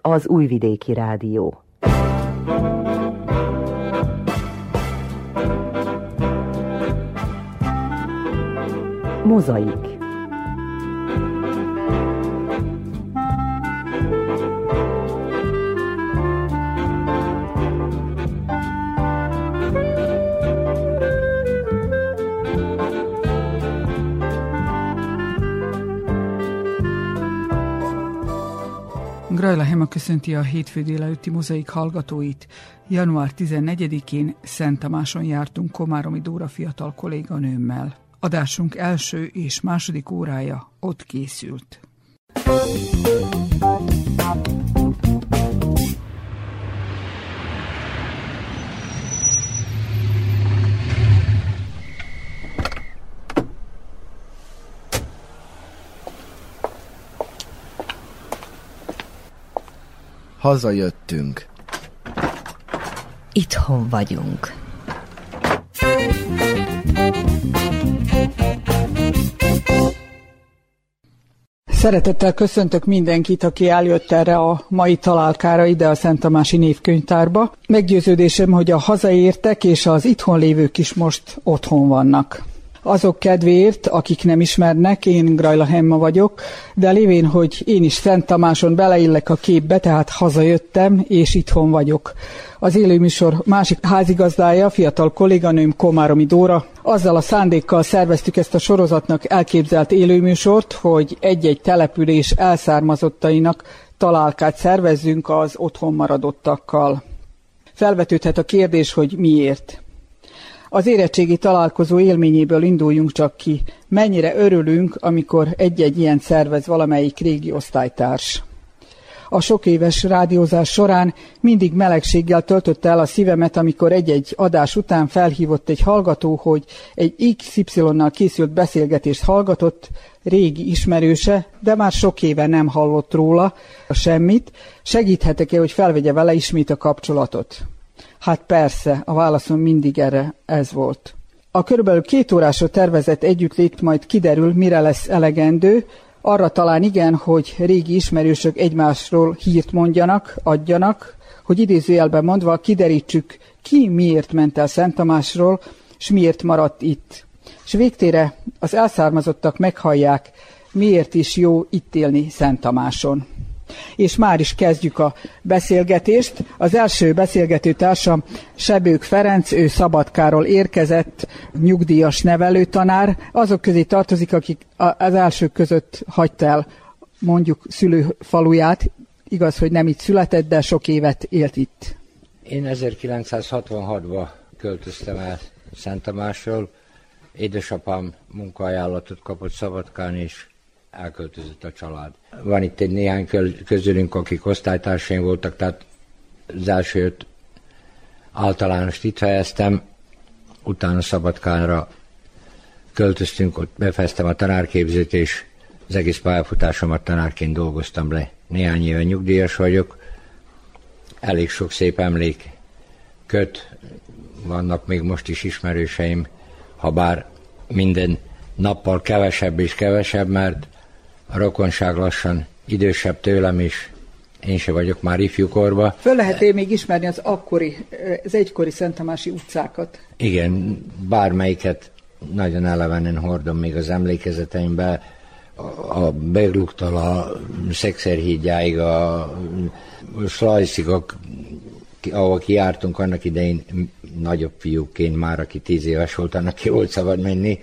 az Újvidéki Rádió. Mozaik Grajla Hema köszönti a hétfő délelőtti mozaik hallgatóit. Január 14-én Szent Tamáson jártunk Komáromi Dóra fiatal kolléganőmmel. Adásunk első és második órája ott készült. Hazajöttünk. Itthon vagyunk. Szeretettel köszöntök mindenkit, aki eljött erre a mai találkára ide a Szent Tamási Névkönyvtárba. Meggyőződésem, hogy a hazaértek és az itthon lévők is most otthon vannak. Azok kedvéért, akik nem ismernek, én Grajla Hemma vagyok, de lévén, hogy én is Szent Tamáson beleillek a képbe, tehát hazajöttem, és itthon vagyok. Az élőműsor másik házigazdája, fiatal kolléganőm Komáromi Dóra. Azzal a szándékkal szerveztük ezt a sorozatnak elképzelt élőműsort, hogy egy-egy település elszármazottainak találkát szervezzünk az otthon maradottakkal. Felvetődhet a kérdés, hogy miért. Az érettségi találkozó élményéből induljunk csak ki. Mennyire örülünk, amikor egy-egy ilyen szervez valamelyik régi osztálytárs. A sok éves rádiózás során mindig melegséggel töltötte el a szívemet, amikor egy-egy adás után felhívott egy hallgató, hogy egy XY-nal készült beszélgetést hallgatott, régi ismerőse, de már sok éve nem hallott róla semmit. Segíthetek-e, hogy felvegye vele ismét a kapcsolatot? Hát persze, a válaszom mindig erre ez volt. A körülbelül két órásra tervezett együttlét majd kiderül, mire lesz elegendő, arra talán igen, hogy régi ismerősök egymásról hírt mondjanak, adjanak, hogy idézőjelben mondva kiderítsük, ki miért ment el Szent Tamásról, és miért maradt itt. És végtére az elszármazottak meghallják, miért is jó itt élni Szent Tamáson és már is kezdjük a beszélgetést. Az első beszélgető társam Sebők Ferenc, ő Szabadkáról érkezett, nyugdíjas nevelőtanár. Azok közé tartozik, akik az elsők között hagyta el mondjuk szülőfaluját. Igaz, hogy nem itt született, de sok évet élt itt. Én 1966-ban költöztem el Szent Tamásról. Édesapám munkaajánlatot kapott Szabadkán, és elköltözött a család. Van itt egy néhány közülünk, akik osztálytársaim voltak, tehát az első öt általánost itt fejeztem, utána Szabadkánra költöztünk, ott befejeztem a tanárképzőt, és az egész pályafutásomat tanárként dolgoztam le. Néhány éve nyugdíjas vagyok, elég sok szép emlék köt, vannak még most is ismerőseim, ha bár minden nappal kevesebb és kevesebb, mert a rokonság lassan idősebb tőlem is, én se vagyok már ifjúkorba. Föl lehet én még ismerni az akkori, az egykori Szentamási utcákat? Igen, bármelyiket nagyon elevenen hordom még az emlékezeteimbe. A Begluktól a Szexerhídjáig, a Slajszig, ahol kijártunk annak idején nagyobb fiúként már, aki tíz éves volt, annak ki volt szabad menni,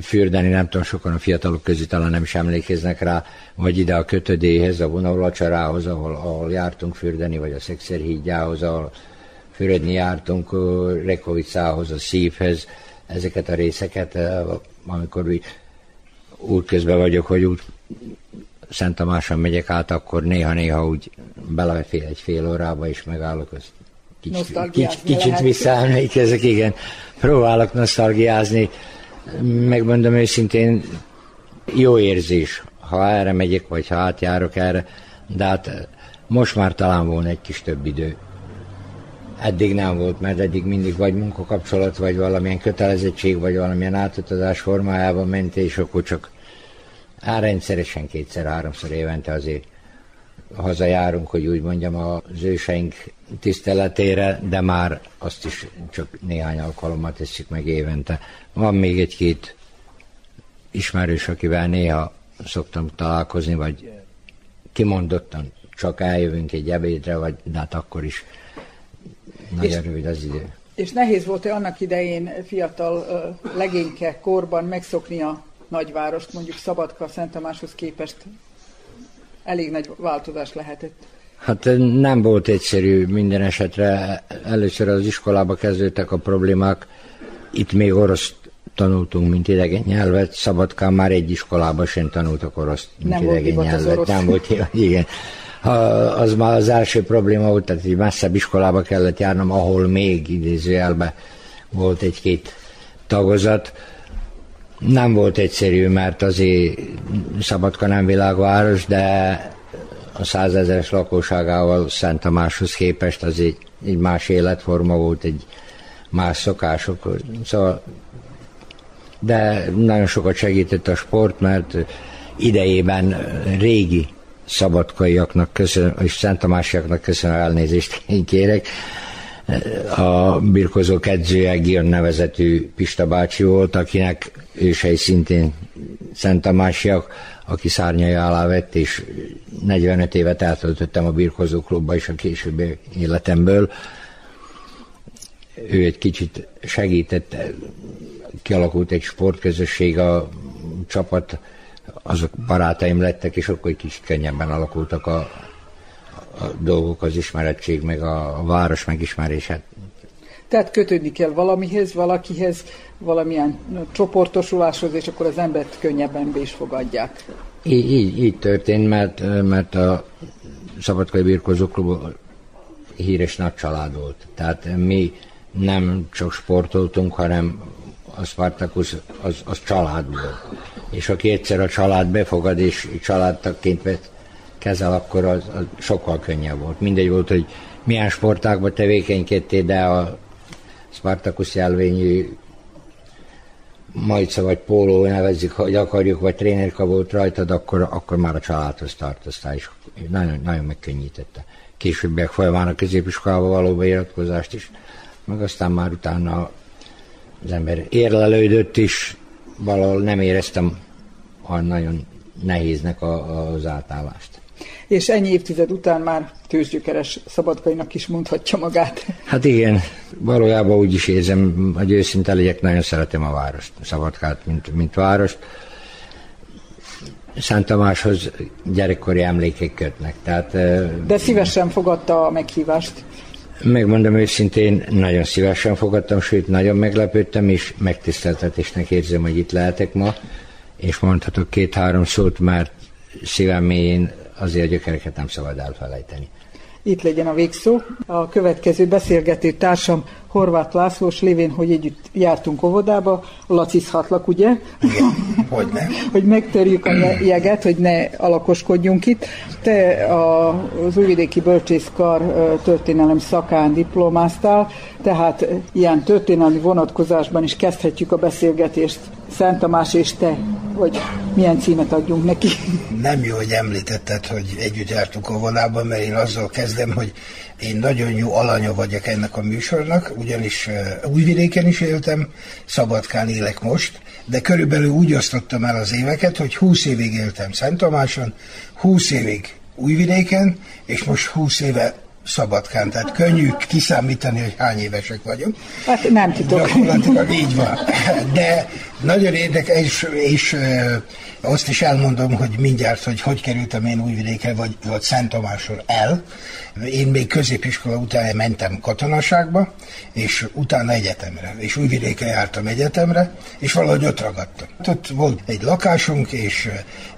fürdeni, nem tudom, sokan a fiatalok közül talán nem is emlékeznek rá, vagy ide a kötödéhez, a vonalacsarához, ahol, ahol jártunk fürdeni, vagy a Szexerhídjához, ahol fürödni jártunk, Rekovicához, a szívhez, ezeket a részeket, amikor úgy közben vagyok, hogy úgy Szent Tamáson megyek át, akkor néha-néha úgy belefél egy fél órába, és megállok, azt kicsit, kicsit, kicsit visszaemlékezek, igen. Próbálok nosztalgiázni, megmondom őszintén, jó érzés, ha erre megyek, vagy ha átjárok erre, de hát most már talán volna egy kis több idő. Eddig nem volt, mert eddig mindig vagy munkakapcsolat, vagy valamilyen kötelezettség, vagy valamilyen átutazás formájában ment, és akkor csak á, rendszeresen kétszer-háromszor évente azért hazajárunk, hogy úgy mondjam, az őseink tiszteletére, de már azt is csak néhány alkalommal tesszük meg évente. Van még egy-két ismerős, akivel néha szoktam találkozni, vagy kimondottan csak eljövünk egy ebédre, vagy de hát akkor is nagyon rövid az idő. És nehéz volt-e annak idején fiatal legényke korban megszokni a nagyvárost, mondjuk Szabadka, Szent Tamáshoz képest elég nagy változás lehetett? Hát nem volt egyszerű minden esetre. Először az iskolába kezdődtek a problémák. Itt még orosz tanultunk, mint idegen nyelvet. Szabadkán már egy iskolában sem tanultak orosz, mint nem idegen volt nyelvet. Nem volt, igen. Ha, az már az első probléma volt, tehát egy messzebb iskolába kellett járnom, ahol még idézőjelben volt egy-két tagozat. Nem volt egyszerű, mert azért Szabadka nem világváros, de a százezeres lakóságával Szent Tamáshoz képest az egy, egy más életforma volt, egy más szokások. Szóval, de nagyon sokat segített a sport, mert idejében régi szabadkaiaknak köszönöm, és Szent Tamásiaknak köszönöm elnézést, én kérek. A birkozók edzője Gion nevezetű Pista bácsi volt, akinek ősei szintén Szent Tamásiak, aki szárnyai alá vett, és 45 évet eltöltöttem a birkozó klubba is a későbbi életemből. Ő egy kicsit segített, kialakult egy sportközösség, a csapat, azok barátaim lettek, és akkor egy kicsit könnyebben alakultak a dolgok, az ismerettség, meg a, a város megismerése. Tehát kötődni kell valamihez, valakihez, valamilyen csoportosuláshoz, és akkor az embert könnyebben be is fogadják. Így, így, így történt, mert, mert a Szabadkai Birkozó Klub híres nagy család volt. Tehát mi nem csak sportoltunk, hanem a Spartacus az, az család volt. És aki egyszer a család befogad és családtagként kezel, akkor az, az sokkal könnyebb volt. Mindegy volt, hogy milyen sportákban tevékenykedtél, de a Spartacus jelvényű majca vagy póló nevezzük, hogy akarjuk, vagy trénerka volt rajtad, akkor, akkor már a családhoz tartoztál, és nagyon, nagyon megkönnyítette. Későbbiek folyamán a középiskolába való beiratkozást is, meg aztán már utána az ember érlelődött is, valahol nem éreztem a nagyon nehéznek a, az átállást és ennyi évtized után már tőzsgyökeres szabadkainak is mondhatja magát. Hát igen, valójában úgy is érzem, hogy őszinte legyek, nagyon szeretem a várost, Szabadkát, mint, mint várost. Szent Tamáshoz gyerekkori emlékek kötnek. Tehát, De szívesen fogadta a meghívást. Megmondom őszintén, nagyon szívesen fogadtam, sőt, nagyon meglepődtem, és megtiszteltetésnek érzem, hogy itt lehetek ma, és mondhatok két-három szót, mert szívem mélyén azért a gyökereket nem szabad elfelejteni. Itt legyen a végszó. A következő beszélgető társam Horváth Lászlós lévén, hogy együtt jártunk óvodába, lacizhatlak, ugye? Igen, hogy ne. hogy megtörjük a jeget, hogy ne alakoskodjunk itt. Te az Újvidéki Bölcsészkar történelem szakán diplomáztál, tehát ilyen történelmi vonatkozásban is kezdhetjük a beszélgetést. Szent Tamás és te, vagy milyen címet adjunk neki? Nem jó, hogy említetted, hogy együtt jártunk a vonában, mert én azzal kezdem, hogy én nagyon jó alanya vagyok ennek a műsornak, ugyanis Újvidéken is éltem, Szabadkán élek most, de körülbelül úgy osztottam el az éveket, hogy 20 évig éltem Szent Tamáson, 20 évig Újvidéken, és most 20 éve Szabadkán, tehát könnyű kiszámítani, hogy hány évesek vagyunk. Hát nem. Gyakorlatilag így van. De nagyon érdekes, és, és azt is elmondom, hogy mindjárt, hogy hogy kerültem én Újvidékre, vagy, vagy Szent Tamásról el. Én még középiskola után mentem katonaságba, és utána egyetemre, és Újvidékre jártam egyetemre, és valahogy ott ragadtam. Ott volt egy lakásunk, és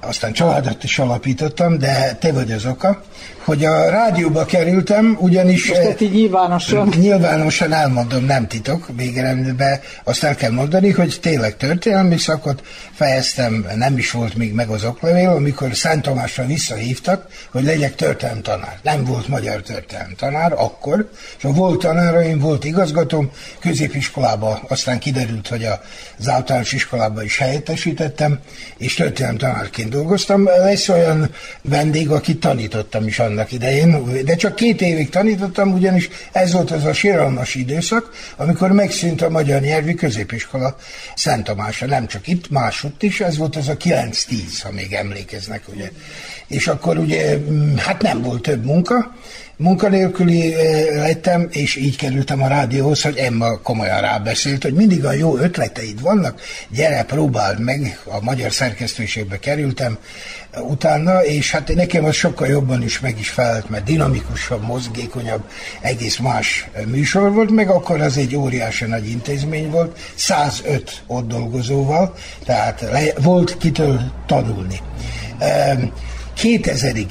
aztán családot is alapítottam, de te vagy az oka, hogy a rádióba kerültem, ugyanis... Most így nyilvánosan. Nyilvánosan elmondom, nem titok, végeredményben azt el kell mondani, hogy tényleg történelmi szakot fejeztem, nem is volt még meg az oklevél, amikor Szent Tamásra visszahívtak, hogy legyek történelem tanár. Nem volt magyar történelem tanár akkor, és a volt tanáraim, volt igazgatóm, középiskolába aztán kiderült, hogy az általános iskolában is helyettesítettem, és történelem tanárként dolgoztam. Lesz olyan vendég, akit tanítottam is annak idején, de csak két évig tanítottam, ugyanis ez volt az a síralmas időszak, amikor megszűnt a magyar nyelvi középiskola Szent Tamásra, nem csak itt, másutt is, ez volt az a 9-10, ha még emlékeznek, ugye. És akkor ugye, mm, hát nem volt több munka, munkanélküli lettem, és így kerültem a rádióhoz, hogy Emma komolyan rábeszélt, hogy mindig a jó ötleteid vannak, gyere, próbáld meg, a magyar szerkesztőségbe kerültem utána, és hát nekem az sokkal jobban is meg is felelt, mert dinamikusabb, mozgékonyabb, egész más műsor volt, meg akkor az egy óriási nagy intézmény volt, 105 ott dolgozóval, tehát le, volt kitől tanulni. 2000-ig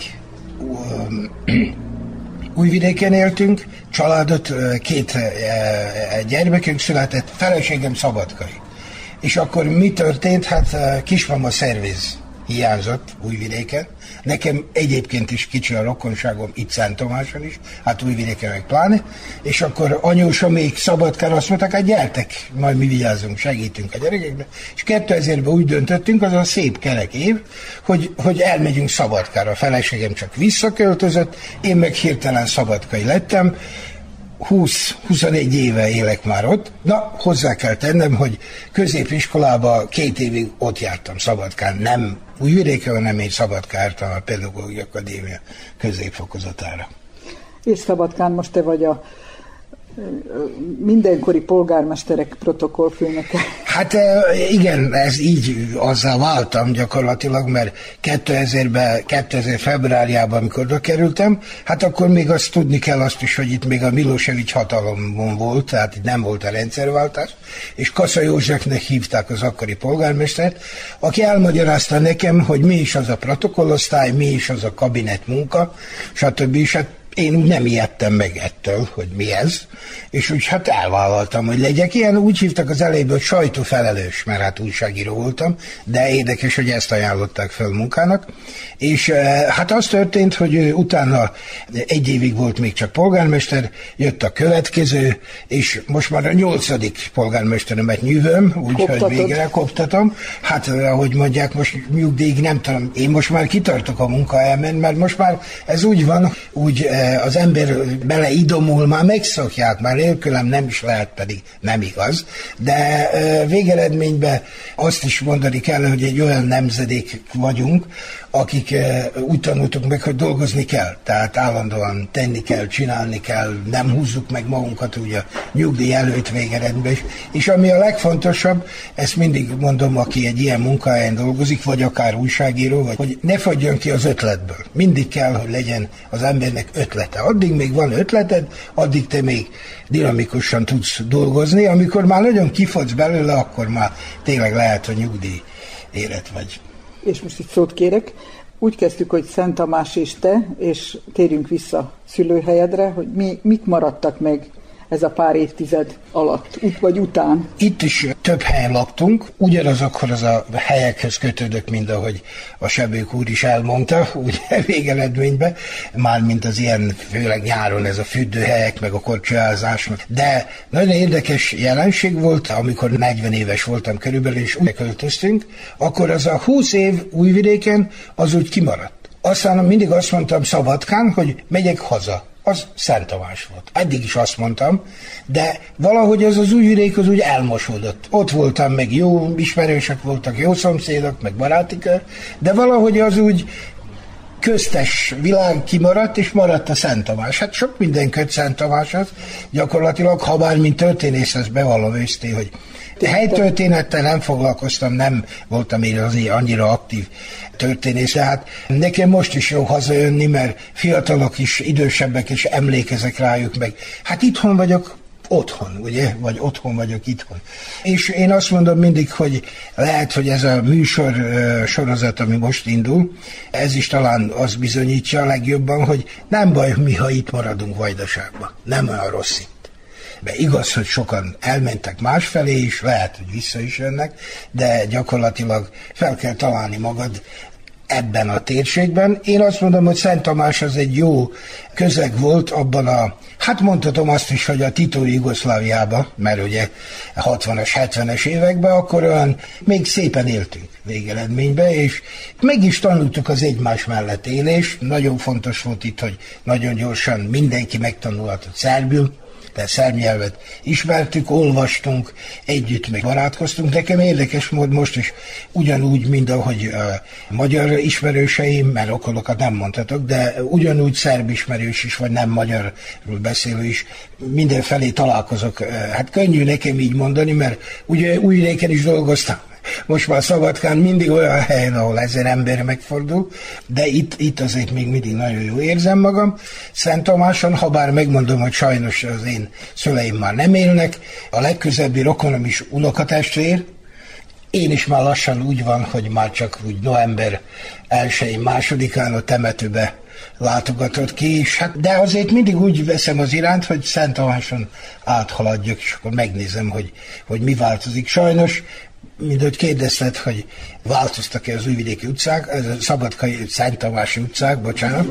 Újvidéken éltünk, családot, két gyermekünk született, feleségem szabadkai. És akkor mi történt? Hát kismama szerviz hiányzott Újvidéken. Nekem egyébként is kicsi a rokonságom, itt Szent Tomáson is, hát Újvidéken meg pláne. És akkor anyósa még szabadkán azt mondták, hát gyertek, majd mi vigyázunk, segítünk a gyerekekbe. És 2000-ben úgy döntöttünk, az a szép kerek év, hogy, hogy elmegyünk Szabadkára. A feleségem csak visszaköltözött, én meg hirtelen szabadkai lettem, 20-21 éve élek már ott. Na, hozzá kell tennem, hogy középiskolába két évig ott jártam Szabadkán, nem Újvidéken, hanem én Szabadkártam a Pedagógiai Akadémia középfokozatára. És Szabadkán most te vagy a mindenkori polgármesterek protokollfőnöke. Hát igen, ez így azzal váltam gyakorlatilag, mert 2000-ben, 2000 februárjában, amikor kerültem, hát akkor még azt tudni kell azt is, hogy itt még a Milosevic hatalomban volt, tehát itt nem volt a rendszerváltás, és Kassa Józsefnek hívták az akkori polgármestert, aki elmagyarázta nekem, hogy mi is az a protokollosztály, mi is az a kabinet munka, stb. És hát én úgy nem ijedtem meg ettől, hogy mi ez, és úgy hát elvállaltam, hogy legyek ilyen. Úgy hívtak az elejéből, hogy sajtófelelős, mert hát újságíró voltam, de érdekes, hogy ezt ajánlották fel munkának. És eh, hát az történt, hogy utána egy évig volt még csak polgármester, jött a következő, és most már a nyolcadik polgármesteremet nyűvöm, úgyhogy végre koptatom. Hát eh, ahogy mondják, most nyugdíjig nem tudom, én most már kitartok a munkahelyemen, mert most már ez úgy van, úgy eh, az ember beleidomul, már megszokják, már nélkülem nem is lehet, pedig nem igaz, de végeredményben azt is mondani kell, hogy egy olyan nemzedék vagyunk, akik úgy tanultuk meg, hogy dolgozni kell. Tehát állandóan tenni kell, csinálni kell, nem húzzuk meg magunkat a nyugdíj előtt végeredben is. És ami a legfontosabb, ezt mindig mondom, aki egy ilyen munkahelyen dolgozik, vagy akár újságíró, vagy hogy ne fagyjon ki az ötletből. Mindig kell, hogy legyen az embernek ötlete. Addig még van ötleted, addig te még dinamikusan tudsz dolgozni. Amikor már nagyon kifogsz belőle, akkor már tényleg lehet, hogy nyugdíj élet vagy és most itt szót kérek, úgy kezdtük, hogy Szent Tamás és te, és térjünk vissza szülőhelyedre, hogy mi, mik maradtak meg ez a pár évtized alatt, ut vagy után? Itt is több helyen laktunk, ugyanazokhoz a helyekhez kötődök, mint ahogy a Sebők úr is elmondta, ugye végeredményben, mármint az ilyen, főleg nyáron ez a fürdőhelyek, meg a korcsolyázás. De nagyon érdekes jelenség volt, amikor 40 éves voltam körülbelül, és úgy költöztünk, akkor az a 20 év újvidéken az úgy kimaradt. Aztán mindig azt mondtam Szabadkán, hogy megyek haza az Szent Tamás volt. Eddig is azt mondtam, de valahogy az az újvidék az úgy elmosódott. Ott voltam, meg jó ismerősök voltak, jó szomszédok, meg baráti kör, de valahogy az úgy köztes világ kimaradt, és maradt a Szent Tamás. Hát sok minden köt Szent Tamáshoz, gyakorlatilag, ha bár mint történész, ezt bevallom őszté, hogy helytörténettel nem foglalkoztam, nem voltam én azért annyira aktív történész. Hát nekem most is jó hazajönni, mert fiatalok is, idősebbek is emlékezek rájuk meg. Hát itthon vagyok, otthon, ugye? Vagy otthon vagyok itthon. És én azt mondom mindig, hogy lehet, hogy ez a műsor sorozat, ami most indul, ez is talán az bizonyítja a legjobban, hogy nem baj, mi, ha itt maradunk Vajdaságban. Nem olyan rossz itt. De igaz, hogy sokan elmentek másfelé is, lehet, hogy vissza is jönnek, de gyakorlatilag fel kell találni magad ebben a térségben. Én azt mondom, hogy Szent Tamás az egy jó közeg volt abban a, hát mondhatom azt is, hogy a Tito Jugoszláviába, mert ugye 60-as, 70-es években, akkor olyan még szépen éltünk végeredménybe, és meg is tanultuk az egymás mellett élés. Nagyon fontos volt itt, hogy nagyon gyorsan mindenki megtanulhatott szerbül, de szernyelvet ismertük, olvastunk, együtt meg barátkoztunk. Nekem érdekes mód most is ugyanúgy, mint ahogy a magyar ismerőseim, mert okolokat nem mondhatok, de ugyanúgy szerb ismerős is, vagy nem magyarról beszélő is, mindenfelé találkozok. Hát könnyű nekem így mondani, mert ugye új is dolgoztam most már Szabadkán mindig olyan helyen, ahol ezer ember megfordul, de itt, itt azért még mindig nagyon jó érzem magam. Szent Tamáson, ha bár megmondom, hogy sajnos az én szüleim már nem élnek, a legközelebbi rokonom is unokatestvér, én is már lassan úgy van, hogy már csak úgy november 1 másodikán a temetőbe látogatott ki, és hát, de azért mindig úgy veszem az iránt, hogy Szent Tamáson áthaladjak, és akkor megnézem, hogy, hogy mi változik. Sajnos hogy kérdezted, hogy változtak-e az újvidéki utcák, ez a Szabadkai Szent Tamási utcák, bocsánat.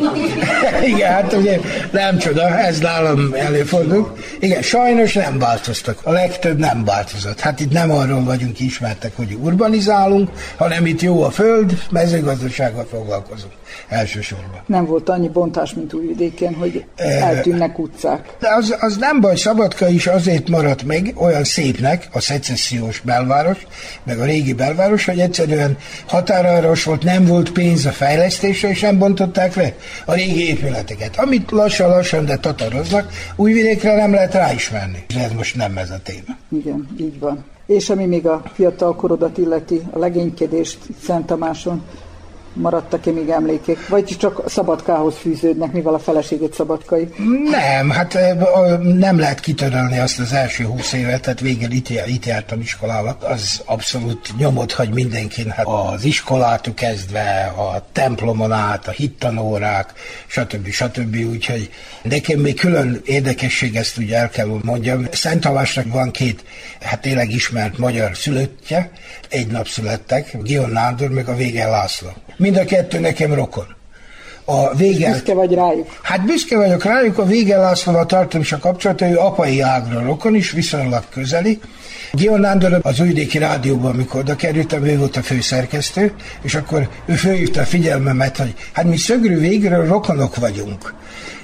Igen, hát ugye nem csoda, ez nálam előfordul. Igen, sajnos nem változtak. A legtöbb nem változott. Hát itt nem arról vagyunk ismertek, hogy urbanizálunk, hanem itt jó a föld, mezőgazdasággal foglalkozunk elsősorban. Nem volt annyi bontás, mint újvidéken, hogy eltűnnek utcák. De az, az nem baj, Szabadka is azért maradt meg olyan szépnek, a szecessziós belváros, meg a régi belváros, hogy egyszerűen határáros volt, nem volt pénz a fejlesztésre, és nem bontották le a régi épületeket. Amit lassan-lassan, de tataroznak, újvidékre nem lehet ráismerni. Ez most nem ez a téma. Igen, így van. És ami még a fiatal korodat illeti, a legénykedést Szent Tamáson, maradtak-e még emlékek? Vagy csak Szabadkához fűződnek, mivel a feleségét Szabadkai? Nem, hát nem lehet kitörölni azt az első húsz évet, tehát végül itt, itt jártam iskolába. Az abszolút nyomot hagy mindenkin, hát az iskolától kezdve, a templomon át, a hittanórák, stb. stb. Úgyhogy nekem még külön érdekesség, ezt ugye el kell mondjam. Szent Alásnak van két, hát tényleg ismert magyar szülöttje, egy nap születtek, Gion Nándor, meg a Vége László. Mind a kettő nekem rokon. A vége... Büszke vagy rájuk? Hát büszke vagyok rájuk, a Vége Lászlóval tartom is a kapcsolatot, ő apai ágra rokon is, viszonylag közeli. Gion Nándor az Újvidéki Rádióban, amikor oda kerültem, ő volt a főszerkesztő, és akkor ő fölhívta a figyelmemet, hogy hát mi szögrű végről rokonok vagyunk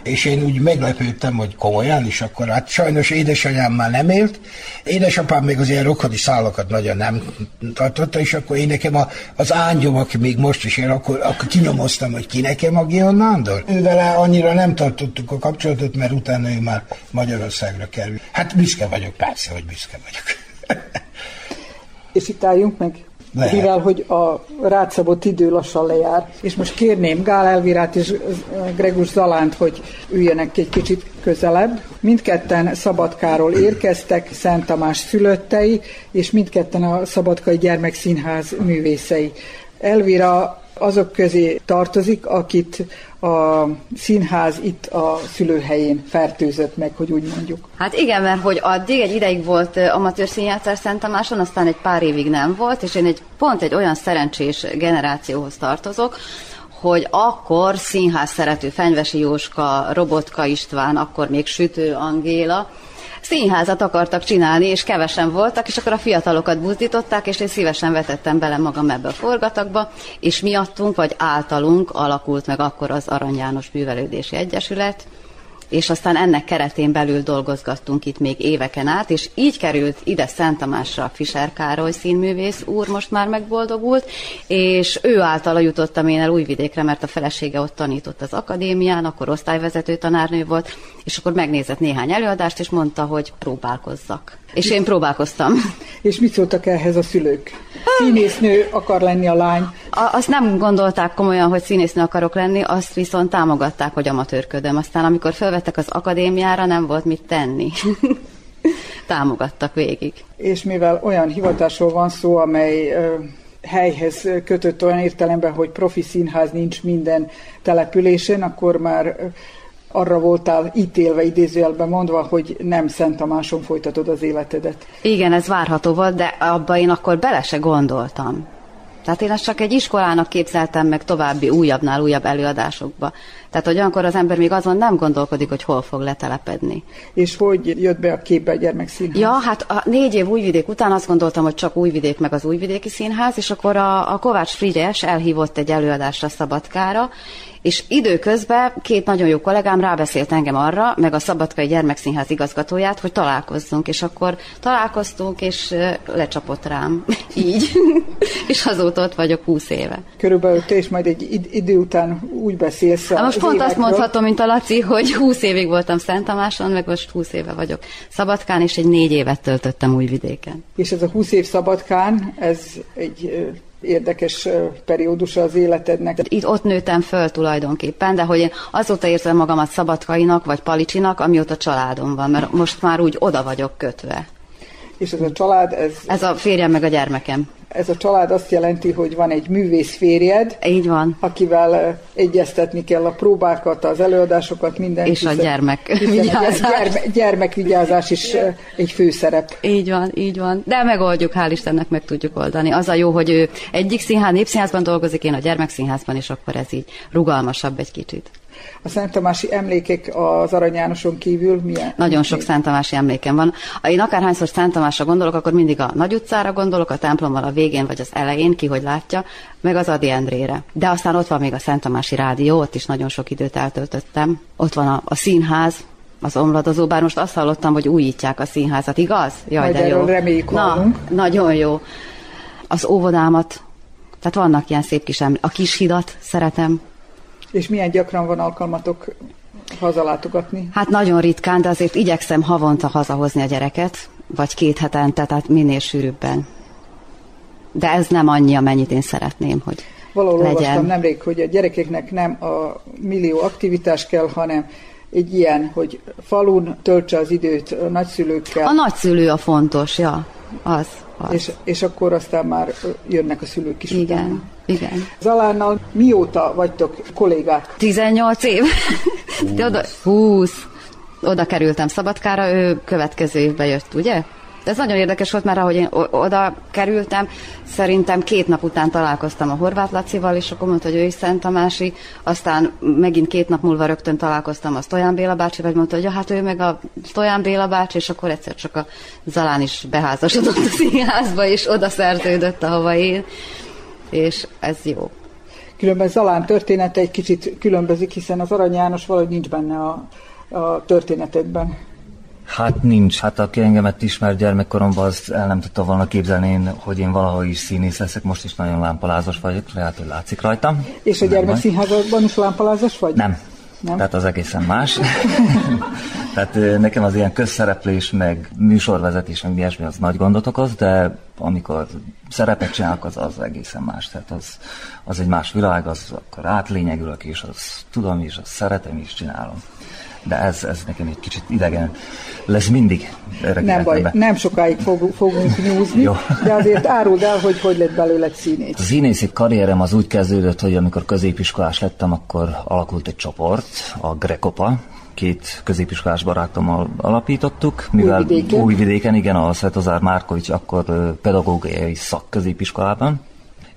és én úgy meglepődtem, hogy komolyan, és akkor hát sajnos édesanyám már nem élt, édesapám még az ilyen rokoni szálakat nagyon nem tartotta, és akkor én nekem a, az ángyom, aki még most is él, akkor, akkor kinyomoztam, hogy ki nekem a Gion Nándor. Ővele annyira nem tartottuk a kapcsolatot, mert utána ő már Magyarországra kerül. Hát büszke vagyok, persze, hogy büszke vagyok. és itt álljunk meg lehet. Mivel, hogy a rátszabott idő lassan lejár. És most kérném Gál Elvirát és Gregus Zalánt, hogy üljenek egy kicsit közelebb. Mindketten Szabadkáról érkeztek, Szent Tamás szülöttei, és mindketten a Szabadkai Gyermekszínház művészei. Elvira azok közé tartozik, akit a színház itt a szülőhelyén fertőzött meg, hogy úgy mondjuk. Hát igen, mert hogy addig egy ideig volt amatőr színjátszás Szent Tamáson, aztán egy pár évig nem volt, és én egy pont egy olyan szerencsés generációhoz tartozok, hogy akkor színház szerető Fenyvesi Jóska, Robotka István, akkor még Sütő Angéla, színházat akartak csinálni, és kevesen voltak, és akkor a fiatalokat buzdították, és én szívesen vetettem bele magam ebbe a forgatagba, és miattunk, vagy általunk alakult meg akkor az Arany János Művelődési Egyesület, és aztán ennek keretén belül dolgozgattunk itt még éveken át, és így került ide Szent Tamásra Fischer Károly színművész úr, most már megboldogult, és ő általa jutottam én el Újvidékre, mert a felesége ott tanított az akadémián, akkor osztályvezető tanárnő volt, és akkor megnézett néhány előadást, és mondta, hogy próbálkozzak. És én próbálkoztam. És mit szóltak ehhez a szülők? Színésznő akar lenni a lány. A, azt nem gondolták komolyan, hogy színésznő akarok lenni, azt viszont támogatták, hogy amatőrködöm. Aztán amikor felvettek az akadémiára, nem volt mit tenni. támogattak végig. És mivel olyan hivatásról van szó, amely helyhez kötött olyan értelemben, hogy profi színház nincs minden településen, akkor már arra voltál ítélve, idézőjelben mondva, hogy nem Szent Tamáson folytatod az életedet. Igen, ez várható volt, de abba én akkor bele se gondoltam. Tehát én azt csak egy iskolának képzeltem meg további újabbnál újabb előadásokba. Tehát, hogy olyankor az ember még azon nem gondolkodik, hogy hol fog letelepedni. És hogy jött be a képbe a gyermekszínház? Ja, hát a négy év újvidék után azt gondoltam, hogy csak újvidék meg az újvidéki színház, és akkor a, a Kovács Frigyes elhívott egy előadásra Szabadkára, és időközben két nagyon jó kollégám rábeszélt engem arra, meg a Szabadkai Gyermekszínház igazgatóját, hogy találkozzunk, és akkor találkoztunk, és lecsapott rám. Így. és azóta ott vagyok húsz éve. Körülbelül te is majd egy idő után úgy beszélsz a Most pont azt mondhatom, mint a Laci, hogy húsz évig voltam Szent Tamáson, meg most húsz éve vagyok Szabadkán, és egy négy évet töltöttem Újvidéken. És ez a húsz év Szabadkán, ez egy érdekes periódus az életednek. Itt ott nőttem föl tulajdonképpen, de hogy én azóta érzem magamat szabadkainak vagy palicsinak, amióta családom van, mert most már úgy oda vagyok kötve. És ez a család, ez... Ez a férjem meg a gyermekem. Ez a család azt jelenti, hogy van egy művész férjed. Így van. Akivel egyeztetni kell a próbákat, az előadásokat, minden. És a gyermekvigyázás. A gyerme, gyermekvigyázás is egy főszerep. Így van, így van. De megoldjuk, hál' Istennek meg tudjuk oldani. Az a jó, hogy ő egyik színház, népszínházban dolgozik, én a gyermekszínházban, és akkor ez így rugalmasabb egy kicsit. A Szent Tamási emlékek az Arany Jánoson kívül milyen? Nagyon sok Szent Tamási emlékem van. Én akárhányszor Szent Tamásra gondolok, akkor mindig a Nagy utcára gondolok, a templommal a végén vagy az elején, ki hogy látja, meg az Adi Endrére. De aztán ott van még a Szent Tamási Rádió, ott is nagyon sok időt eltöltöttem. Ott van a, a színház, az omladozó, bár most azt hallottam, hogy újítják a színházat, igaz? Jaj, Majd de jó. reméljük Na, nagyon jó. Az óvodámat, tehát vannak ilyen szép kis emlék. A kis hidat szeretem, és milyen gyakran van alkalmatok hazalátogatni? Hát nagyon ritkán, de azért igyekszem havonta hazahozni a gyereket, vagy két hetente, tehát minél sűrűbben. De ez nem annyi, amennyit én szeretném, hogy Valahol legyen. olvastam nemrég, hogy a gyerekeknek nem a millió aktivitás kell, hanem egy ilyen, hogy falun töltse az időt a nagyszülőkkel. A nagyszülő a fontos, ja, az. az. És, és akkor aztán már jönnek a szülők is Igen. Utána. Igen. Zalánnal mióta vagytok kollégák? 18 év. 20. Oda, 20. Oda kerültem Szabadkára, ő következő évben jött, ugye? Ez nagyon érdekes volt, mert ahogy én oda kerültem, szerintem két nap után találkoztam a Horváth Lacival, és akkor mondta, hogy ő is Szent Tamási, aztán megint két nap múlva rögtön találkoztam a Stojan Béla bácsi, vagy mondta, hogy ja, hát ő meg a Stojan Béla bácsi, és akkor egyszer csak a Zalán is beházasodott a színházba, és oda szerződött, ahova én és ez jó. Különben Zalán története egy kicsit különbözik, hiszen az Arany János valahogy nincs benne a, a történetedben. Hát nincs. Hát aki engemet ismer gyermekkoromban, az el nem tudta volna képzelni, én, hogy én valahogy is színész leszek. Most is nagyon lámpalázas vagyok, lehet, hogy látszik rajtam. És a gyermekszínházban is lámpalázas vagy? Nem. Nem? Tehát az egészen más. Tehát nekem az ilyen közszereplés, meg műsorvezetés, meg ilyesmi az nagy gondot okoz, de amikor szerepet csinálok, az, az egészen más. Tehát az, az egy más világ, az akkor átlényegülök, és az tudom is, azt szeretem is, csinálom. De ez, ez nekem egy kicsit idegen lesz mindig. Erre nem baj, be. nem sokáig fog, fogunk nyúzni, de azért áruld el, hogy hogy lett belőle színész. A színészi karrierem az úgy kezdődött, hogy amikor középiskolás lettem, akkor alakult egy csoport, a Grekopa, két középiskolás barátommal alapítottuk, mivel Újvidéken, Újvidéken igen, a Svetozár Márkovics akkor pedagógiai szakközépiskolában,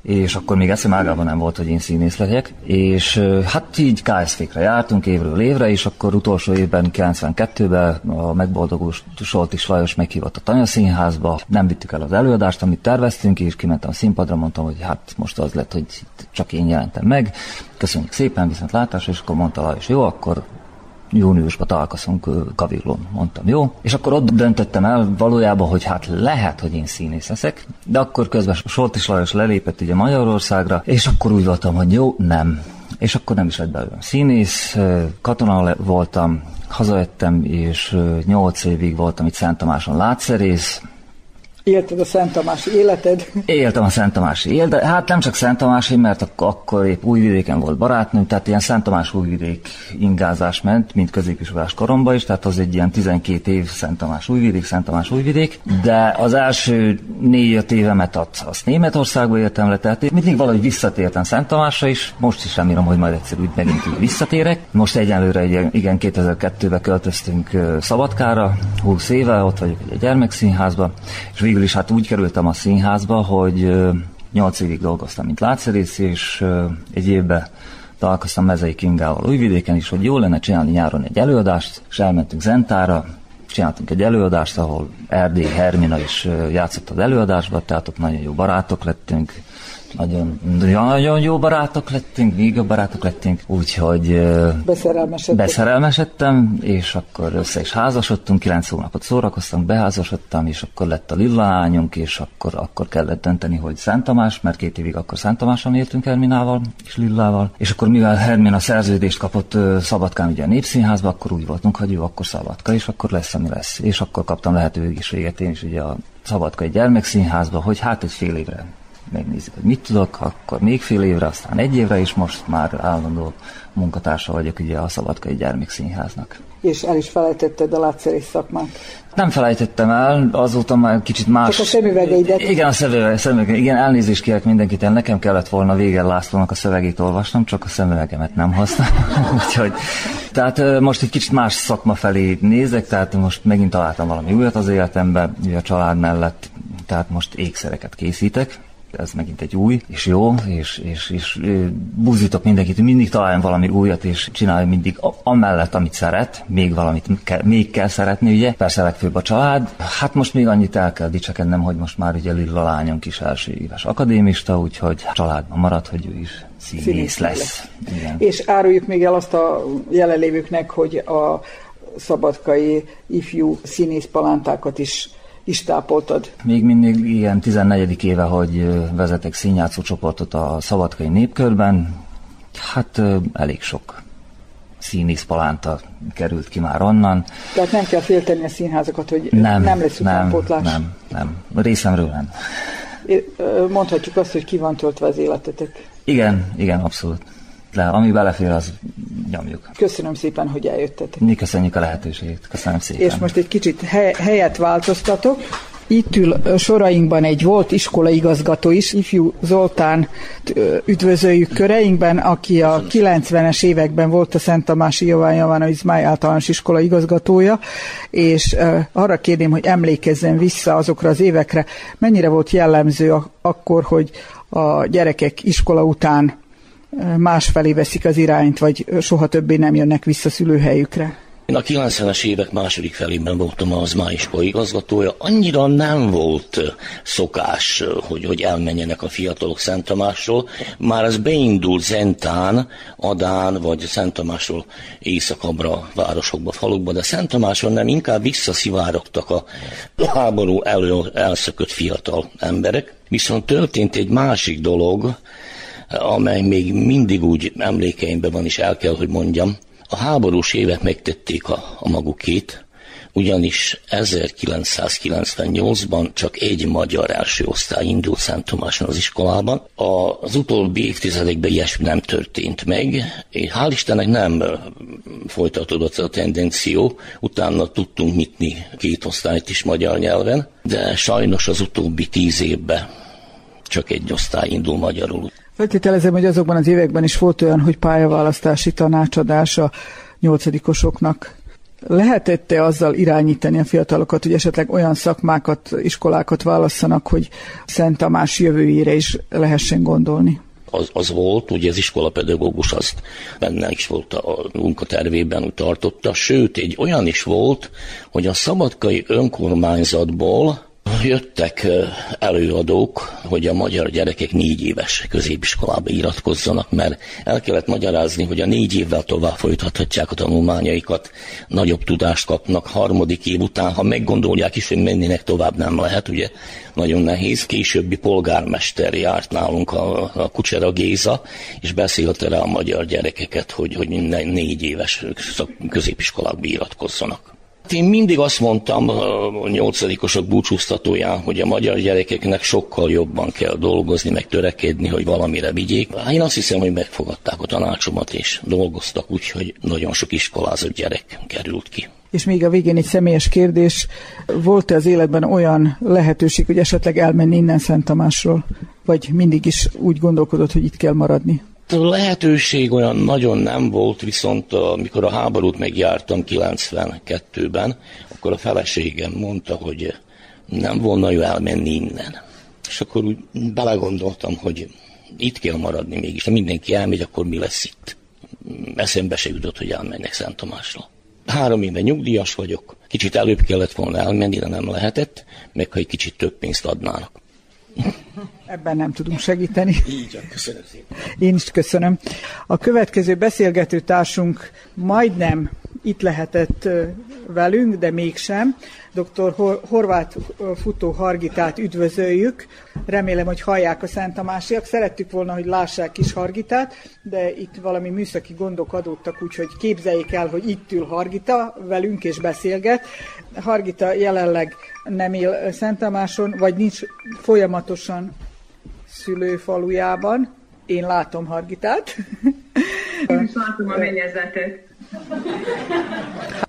és akkor még eszem ágában nem volt, hogy én színész legyek, és hát így KSZ-kre jártunk évről évre, és akkor utolsó évben, 92-ben a megboldogult Soltis Lajos meghívott a Tanya Színházba, nem vittük el az előadást, amit terveztünk, és kimentem a színpadra, mondtam, hogy hát most az lett, hogy csak én jelentem meg, köszönjük szépen, viszont látásra, és akkor mondta Lajos, jó, akkor júniusban találkozunk Kavillon, mondtam, jó. És akkor ott döntöttem el valójában, hogy hát lehet, hogy én színész leszek, de akkor közben Soltis Lajos lelépett ugye Magyarországra, és akkor úgy voltam, hogy jó, nem. És akkor nem is lett belőlem színész, katona voltam, hazajöttem, és nyolc évig voltam itt Szent Tamáson látszerész, Élted a Szent Tamási életed? Éltem a Szent Tamási életed. Hát nem csak Szent Tamási, mert ak- akkor épp Újvidéken volt barátnőm, tehát ilyen Szent Tamás Újvidék ingázás ment, mint középiskolás koromban is, tehát az egy ilyen 12 év Szent Tamás Újvidék, Szent Tamás Újvidék, de az első négy-öt évemet azt, azt Németországba éltem le, tehát mindig valahogy visszatértem Szent Tamásra is, most is remélem, hogy majd egyszer úgy megint úgy visszatérek. Most egyenlőre egy, igen, 2002-ben költöztünk Szabadkára, 20 éve, ott vagyok egy gyermekszínházban, és végül is hát úgy kerültem a színházba, hogy 8 évig dolgoztam, mint látszerész, és egy évben találkoztam Mezei Kingával Újvidéken is, hogy jó lenne csinálni nyáron egy előadást, és elmentünk Zentára, csináltunk egy előadást, ahol Erdély Hermina is játszott az előadásba, tehát ott nagyon jó barátok lettünk, nagyon, nagyon jó barátok lettünk, még jobb barátok lettünk, úgyhogy beszerelmesedtem, és akkor össze is házasodtunk, kilenc hónapot szórakoztam, beházasodtam, és akkor lett a lillányunk, és akkor, akkor kellett dönteni, hogy Szent Tamás, mert két évig akkor Szent Tamáson éltünk Herminával és Lillával, és akkor mivel Hermina szerződést kapott Szabadkán ugye a Népszínházba, akkor úgy voltunk, hogy jó, akkor Szabadka, és akkor lesz, ami lesz. És akkor kaptam lehetőséget én is ugye a Szabadka egy gyermekszínházba, hogy hát egy fél évre megnézzük, hogy mit tudok, akkor még fél évre, aztán egy évre is most már állandó munkatársa vagyok ugye a Szabadkai Gyermekszínháznak. És el is felejtetted a látszerész szakmát? Nem felejtettem el, azóta már kicsit más... Csak a szemüvegeidet. Igen, a szemüveg, szemüveg, igen, elnézést kérek mindenkit, nekem kellett volna Végel Lászlónak a szövegét olvasnom, csak a szemüvegemet nem használom. Úgyhogy, tehát most egy kicsit más szakma felé nézek, tehát most megint találtam valami újat az életemben, ugye a család mellett, tehát most ékszereket készítek, ez megint egy új, és jó, és, és, és buzítok mindenkit, mindig találjam valami újat, és csinálja mindig amellett, amit szeret, még valamit kell, még kell szeretni, ugye, persze legfőbb a család. Hát most még annyit el kell dicsekednem, hogy most már ugye Lilla lányunk is első éves akadémista, úgyhogy családban marad, hogy ő is színész, színész lesz. lesz. Igen. És áruljuk még el azt a jelenlévőknek, hogy a szabadkai ifjú színész palántákat is is tápoltad. Még mindig ilyen 14. éve, hogy vezetek színjátszó csoportot a Szabadkai Népkörben. Hát elég sok színész palánta került ki már onnan. Tehát nem kell félteni a színházakat, hogy nem, nem lesz utánpótlás? Nem, nem, nem. Részemről nem. Mondhatjuk azt, hogy ki van töltve az életetek. Igen, igen, abszolút le, ami belefér, az nyomjuk. Köszönöm szépen, hogy eljöttetek. Mi köszönjük a lehetőséget. Köszönöm szépen. És most egy kicsit he- helyet változtatok. Itt ül sorainkban egy volt iskolaigazgató is, ifjú Zoltán üdvözöljük köreinkben, aki a 90-es években volt a Szent Tamási Jován Javán Izmály általános iskola igazgatója, és arra kérném, hogy emlékezzen vissza azokra az évekre, mennyire volt jellemző akkor, hogy a gyerekek iskola után másfelé veszik az irányt, vagy soha többé nem jönnek vissza szülőhelyükre? Én a 90-es évek második felében voltam az máiskola igazgatója. Annyira nem volt szokás, hogy, hogy elmenjenek a fiatalok Szent Tamásról. Már ez beindult Zentán, Adán vagy Szent Tamásról északabbra, városokba, falukba, de Szent Tamáson nem, inkább visszaszivárogtak a háború elő elszökött fiatal emberek. Viszont történt egy másik dolog, amely még mindig úgy emlékeimben van, és el kell, hogy mondjam. A háborús évek megtették a, a magukét, ugyanis 1998-ban csak egy magyar első osztály indult Szent Tomáson az iskolában. Az utóbbi évtizedekben ilyesmi nem történt meg. Hál' Istennek nem folytatódott a tendenció, utána tudtunk nyitni két osztályt is magyar nyelven, de sajnos az utóbbi tíz évben csak egy osztály indul magyarul. Feltételezem, hogy azokban az években is volt olyan, hogy pályaválasztási tanácsadás a nyolcadikosoknak. Lehetette azzal irányítani a fiatalokat, hogy esetleg olyan szakmákat, iskolákat válasszanak, hogy Szent Tamás jövőjére is lehessen gondolni? az, az volt, ugye az iskolapedagógus azt benne is volt a munkatervében, úgy tartotta, sőt, egy olyan is volt, hogy a szabadkai önkormányzatból Jöttek előadók, hogy a magyar gyerekek négy éves középiskolába iratkozzanak, mert el kellett magyarázni, hogy a négy évvel tovább folytathatják a tanulmányaikat, nagyobb tudást kapnak harmadik év után, ha meggondolják is, hogy mennének tovább nem lehet, ugye nagyon nehéz. Későbbi polgármester járt nálunk a, a Kucsera Géza, és beszélte rá a magyar gyerekeket, hogy, hogy minden négy éves középiskolába iratkozzanak. Én mindig azt mondtam a nyolcadikosok búcsúztatóján, hogy a magyar gyerekeknek sokkal jobban kell dolgozni, meg törekedni, hogy valamire vigyék. Én azt hiszem, hogy megfogadták a tanácsomat, és dolgoztak úgy, hogy nagyon sok iskolázott gyerek került ki. És még a végén egy személyes kérdés, volt-e az életben olyan lehetőség, hogy esetleg elmenni innen Szent Tamásról? Vagy mindig is úgy gondolkodott, hogy itt kell maradni? Lehetőség olyan nagyon nem volt, viszont amikor a háborút megjártam 92-ben, akkor a feleségem mondta, hogy nem volna jó elmenni innen. És akkor úgy belegondoltam, hogy itt kell maradni mégis. Ha mindenki elmegy, akkor mi lesz itt? Eszembe se jutott, hogy elmennek Szent Tamásra. Három éve nyugdíjas vagyok, kicsit előbb kellett volna elmenni, de nem lehetett, meg ha egy kicsit több pénzt adnának. Ebben nem tudunk segíteni. Így köszönöm szépen. Én is köszönöm. A következő beszélgető társunk majdnem itt lehetett velünk, de mégsem. Dr. Horváth Futó Hargitát üdvözöljük. Remélem, hogy hallják a Szent Tamásiak. Szerettük volna, hogy lássák is Hargitát, de itt valami műszaki gondok adódtak, úgyhogy képzeljék el, hogy itt ül Hargita velünk és beszélget. Hargita jelenleg nem él Szent Tamáson, vagy nincs folyamatosan szülőfalujában. Én látom Hargitát. Én is látom a mennyezetet.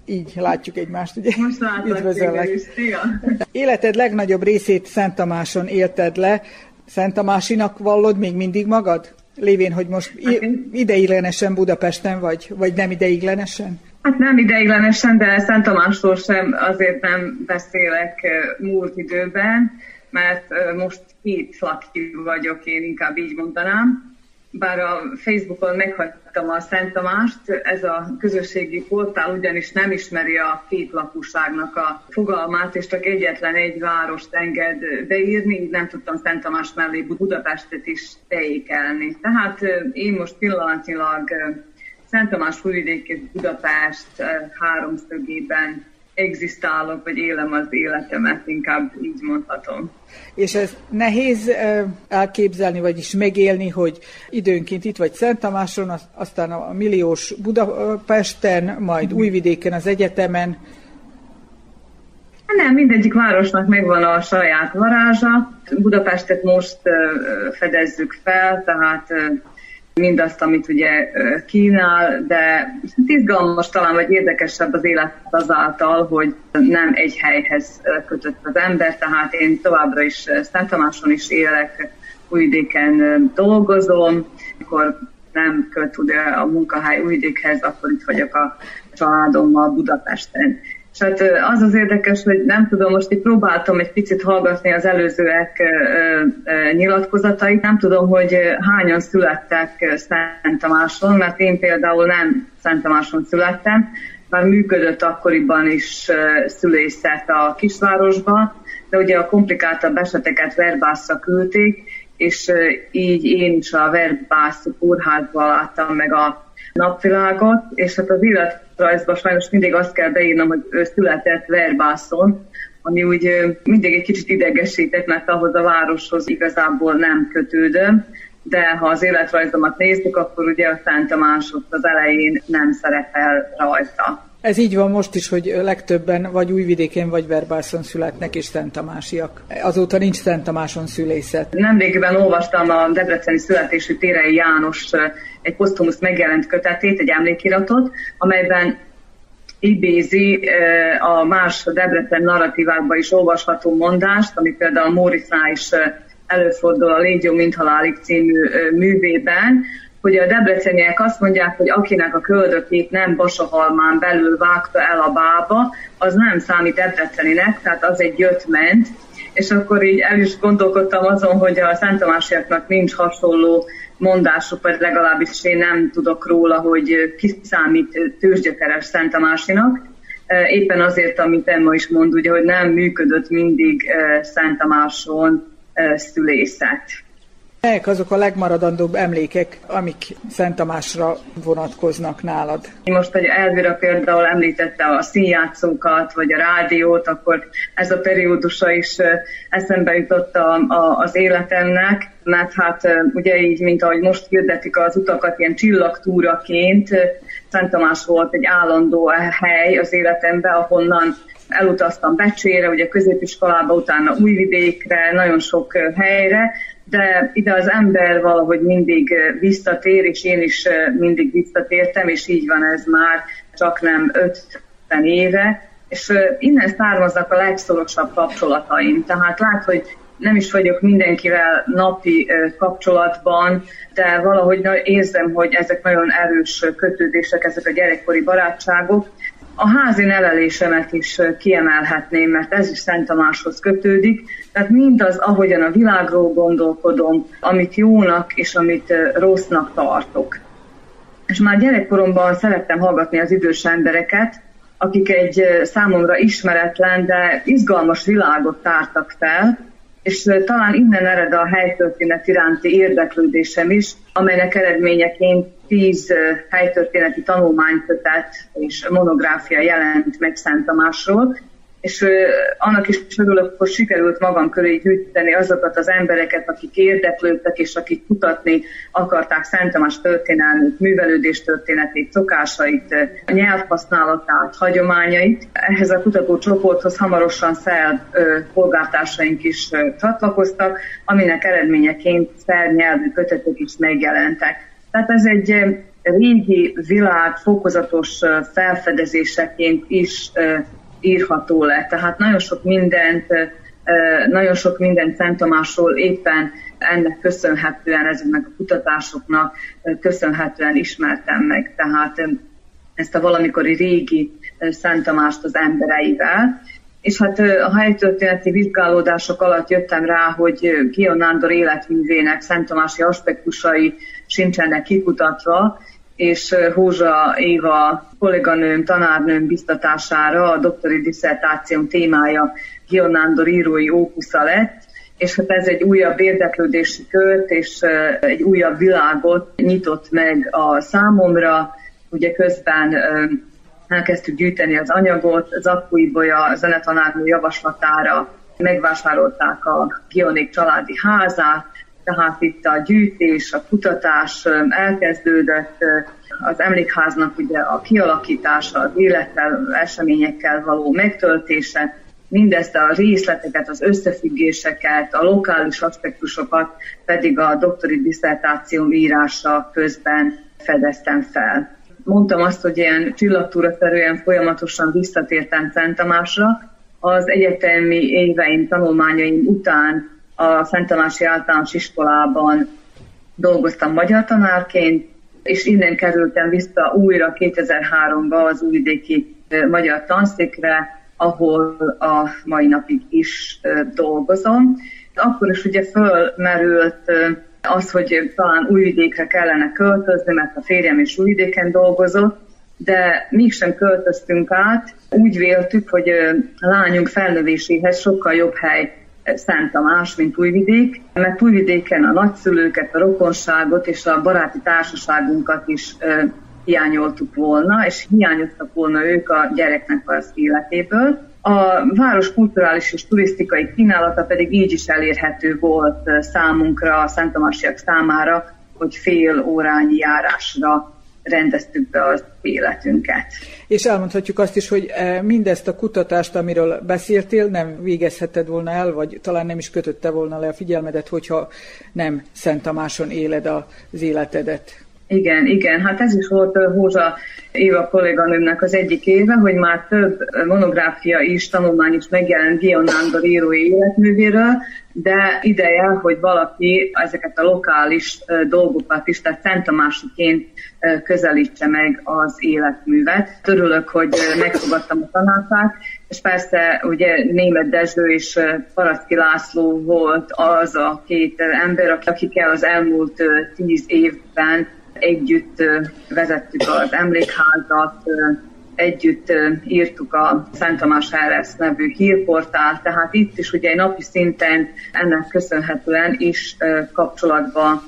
Így látjuk egymást, ugye? Most Üdvözöllek. Életed legnagyobb részét Szent Tamáson élted le. Szent Tamásinak vallod még mindig magad? Lévén, hogy most ideiglenesen Budapesten vagy, vagy nem ideiglenesen? Hát nem ideiglenesen, de Szent Tamásról sem azért nem beszélek múlt időben, mert most két lakjú vagyok, én inkább így mondanám. Bár a Facebookon meghagytam a Szent Tamást, ez a közösségi portál ugyanis nem ismeri a két lakúságnak a fogalmát, és csak egyetlen egy várost enged beírni, így nem tudtam Szent Tamás mellé Budapestet is beékelni. Tehát én most pillanatnyilag Szent Tamás Újvidék és Budapest háromszögében egzisztálok, vagy élem az életemet, inkább így mondhatom. És ez nehéz elképzelni, vagyis megélni, hogy időnként itt vagy Szent Tamáson, aztán a milliós Budapesten, majd Újvidéken az egyetemen. Nem, mindegyik városnak megvan a saját varázsa. Budapestet most fedezzük fel, tehát mindazt, amit ugye kínál, de izgalmas talán, vagy érdekesebb az élet azáltal, hogy nem egy helyhez kötött az ember, tehát én továbbra is Szent Tamáson is élek, Újvidéken dolgozom, akkor nem köt ugye a munkahely Újvidékhez, akkor itt vagyok a családommal Budapesten. És hát az az érdekes, hogy nem tudom, most itt próbáltam egy picit hallgatni az előzőek nyilatkozatait, nem tudom, hogy hányan születtek Szent Tamáson, mert én például nem Szent Tamáson születtem, már működött akkoriban is szülészet a kisvárosban, de ugye a komplikáltabb eseteket Verbászra küldték, és így én is a Verbász kórházban láttam meg a napvilágot, és hát az életrajzban sajnos mindig azt kell beírnom, hogy ő született Verbászon, ami úgy mindig egy kicsit idegesített, mert ahhoz a városhoz igazából nem kötődöm, de ha az életrajzomat nézzük, akkor ugye a Szent Tamás az elején nem szerepel rajta. Ez így van most is, hogy legtöbben vagy Újvidéken, vagy Verbászon születnek, és Szent Tamásiak. Azóta nincs Szent Tamáson szülészet. Nemrégiben olvastam a Debreceni születésű Térei János egy posztumusz megjelent kötetét, egy emlékiratot, amelyben idézi a más Debrecen narratívákban is olvasható mondást, ami például Mórisznál is előfordul a Légyó mint halálig című művében, hogy a debreceniek azt mondják, hogy akinek a köldökét nem Basahalmán belül vágta el a bába, az nem számít debreceninek, tehát az egy jött ment, és akkor így el is gondolkodtam azon, hogy a Szent Tamásiaknak nincs hasonló mondásuk, vagy legalábbis én nem tudok róla, hogy ki számít tőzsgyeteres Szent Tamásinak. Éppen azért, amit Emma is mond, ugye, hogy nem működött mindig Szent Tamáson szülészet. Melyek azok a legmaradandóbb emlékek, amik Szent Tamásra vonatkoznak nálad? Most, hogy Elvira például említette a színjátszókat, vagy a rádiót, akkor ez a periódusa is eszembe jutott a, a, az életemnek, mert hát ugye így, mint ahogy most hirdetik az utakat ilyen csillagtúraként, Szent Tamás volt egy állandó hely az életemben, ahonnan elutaztam Becsére, ugye középiskolába, utána Újvidékre, nagyon sok helyre, de ide az ember valahogy mindig visszatér, és én is mindig visszatértem, és így van ez már csak nem 50 éve, és innen származnak a legszorosabb kapcsolataim. Tehát lát, hogy nem is vagyok mindenkivel napi kapcsolatban, de valahogy érzem, hogy ezek nagyon erős kötődések, ezek a gyerekkori barátságok. A házi nevelésemet is kiemelhetném, mert ez is Szent Tamáshoz kötődik. Tehát mindaz, ahogyan a világról gondolkodom, amit jónak és amit rossznak tartok. És már gyerekkoromban szerettem hallgatni az idős embereket, akik egy számomra ismeretlen, de izgalmas világot tártak fel, és talán innen ered a helytörténet iránti érdeklődésem is, amelynek eredményeként tíz helytörténeti tanulmánykötet és monográfia jelent meg Szent Tamásról, és annak is örülök, hogy sikerült magam köré gyűjteni azokat az embereket, akik érdeklődtek, és akik kutatni akarták Szent Tamás történelmét, művelődés történetét, szokásait, nyelvhasználatát, hagyományait. Ehhez a kutatócsoporthoz hamarosan szel polgártársaink is csatlakoztak, aminek eredményeként szel nyelvű kötetek is megjelentek. Tehát ez egy régi világ fokozatos felfedezéseként is írható le. Tehát nagyon sok mindent, nagyon sok mindent Szent Tamásról éppen ennek köszönhetően, ezeknek a kutatásoknak köszönhetően ismertem meg. Tehát ezt a valamikori régi Szent Tamást az embereivel. És hát a helytörténeti vizsgálódások alatt jöttem rá, hogy Gion Nándor életművének Szent Tamási aspektusai sincsenek kikutatva, és Hózsa Éva kolléganőm, tanárnőm biztatására a doktori diszertációm témája Gionándor írói ókusza lett, és hát ez egy újabb érdeklődési kört, és egy újabb világot nyitott meg a számomra. Ugye közben elkezdtük gyűjteni az anyagot, Zakói Bolya zenetanárnő javaslatára megvásárolták a Gionék családi házát, tehát itt a gyűjtés, a kutatás elkezdődött, az emlékháznak ugye a kialakítása, az élettel, eseményekkel való megtöltése, mindezt a részleteket, az összefüggéseket, a lokális aspektusokat pedig a doktori diszertációm írása közben fedeztem fel. Mondtam azt, hogy ilyen csillagtúraszerűen folyamatosan visszatértem Szent Tamásra. Az egyetemi éveim, tanulmányaim után a Szent Tamási Általános Iskolában dolgoztam magyar tanárként, és innen kerültem vissza újra 2003-ba az újvidéki magyar tanszékre, ahol a mai napig is dolgozom. Akkor is ugye fölmerült az, hogy talán újvidékre kellene költözni, mert a férjem is újvidéken dolgozott, de mégsem költöztünk át. Úgy véltük, hogy a lányunk felnövéséhez sokkal jobb hely Szent Tamás, mint Újvidék, mert Újvidéken a nagyszülőket, a rokonságot és a baráti társaságunkat is hiányoltuk volna, és hiányoztak volna ők a gyereknek az életéből. A város kulturális és turisztikai kínálata pedig így is elérhető volt számunkra, a Tamásiak számára, hogy fél órányi járásra rendeztük be az életünket. És elmondhatjuk azt is, hogy eh, mindezt a kutatást, amiről beszéltél, nem végezheted volna el, vagy talán nem is kötötte volna le a figyelmedet, hogyha nem Szent Tamáson éled az életedet. Igen, igen, hát ez is volt Hózsa Éva kolléganőmnek az egyik éve, hogy már több monográfia is, tanulmány is megjelent Gion Nándor írói életművéről, de ideje, hogy valaki ezeket a lokális dolgokat is, tehát Szent Tamásiként közelítse meg az életművet. Örülök, hogy megfogadtam a tanácsát, és persze ugye Német Dezső és Paraszki László volt az a két ember, akikkel az elmúlt tíz évben együtt vezettük az emlékházat, együtt írtuk a Szent Tamás Eresz nevű hírportál, tehát itt is ugye napi szinten ennek köszönhetően is kapcsolatban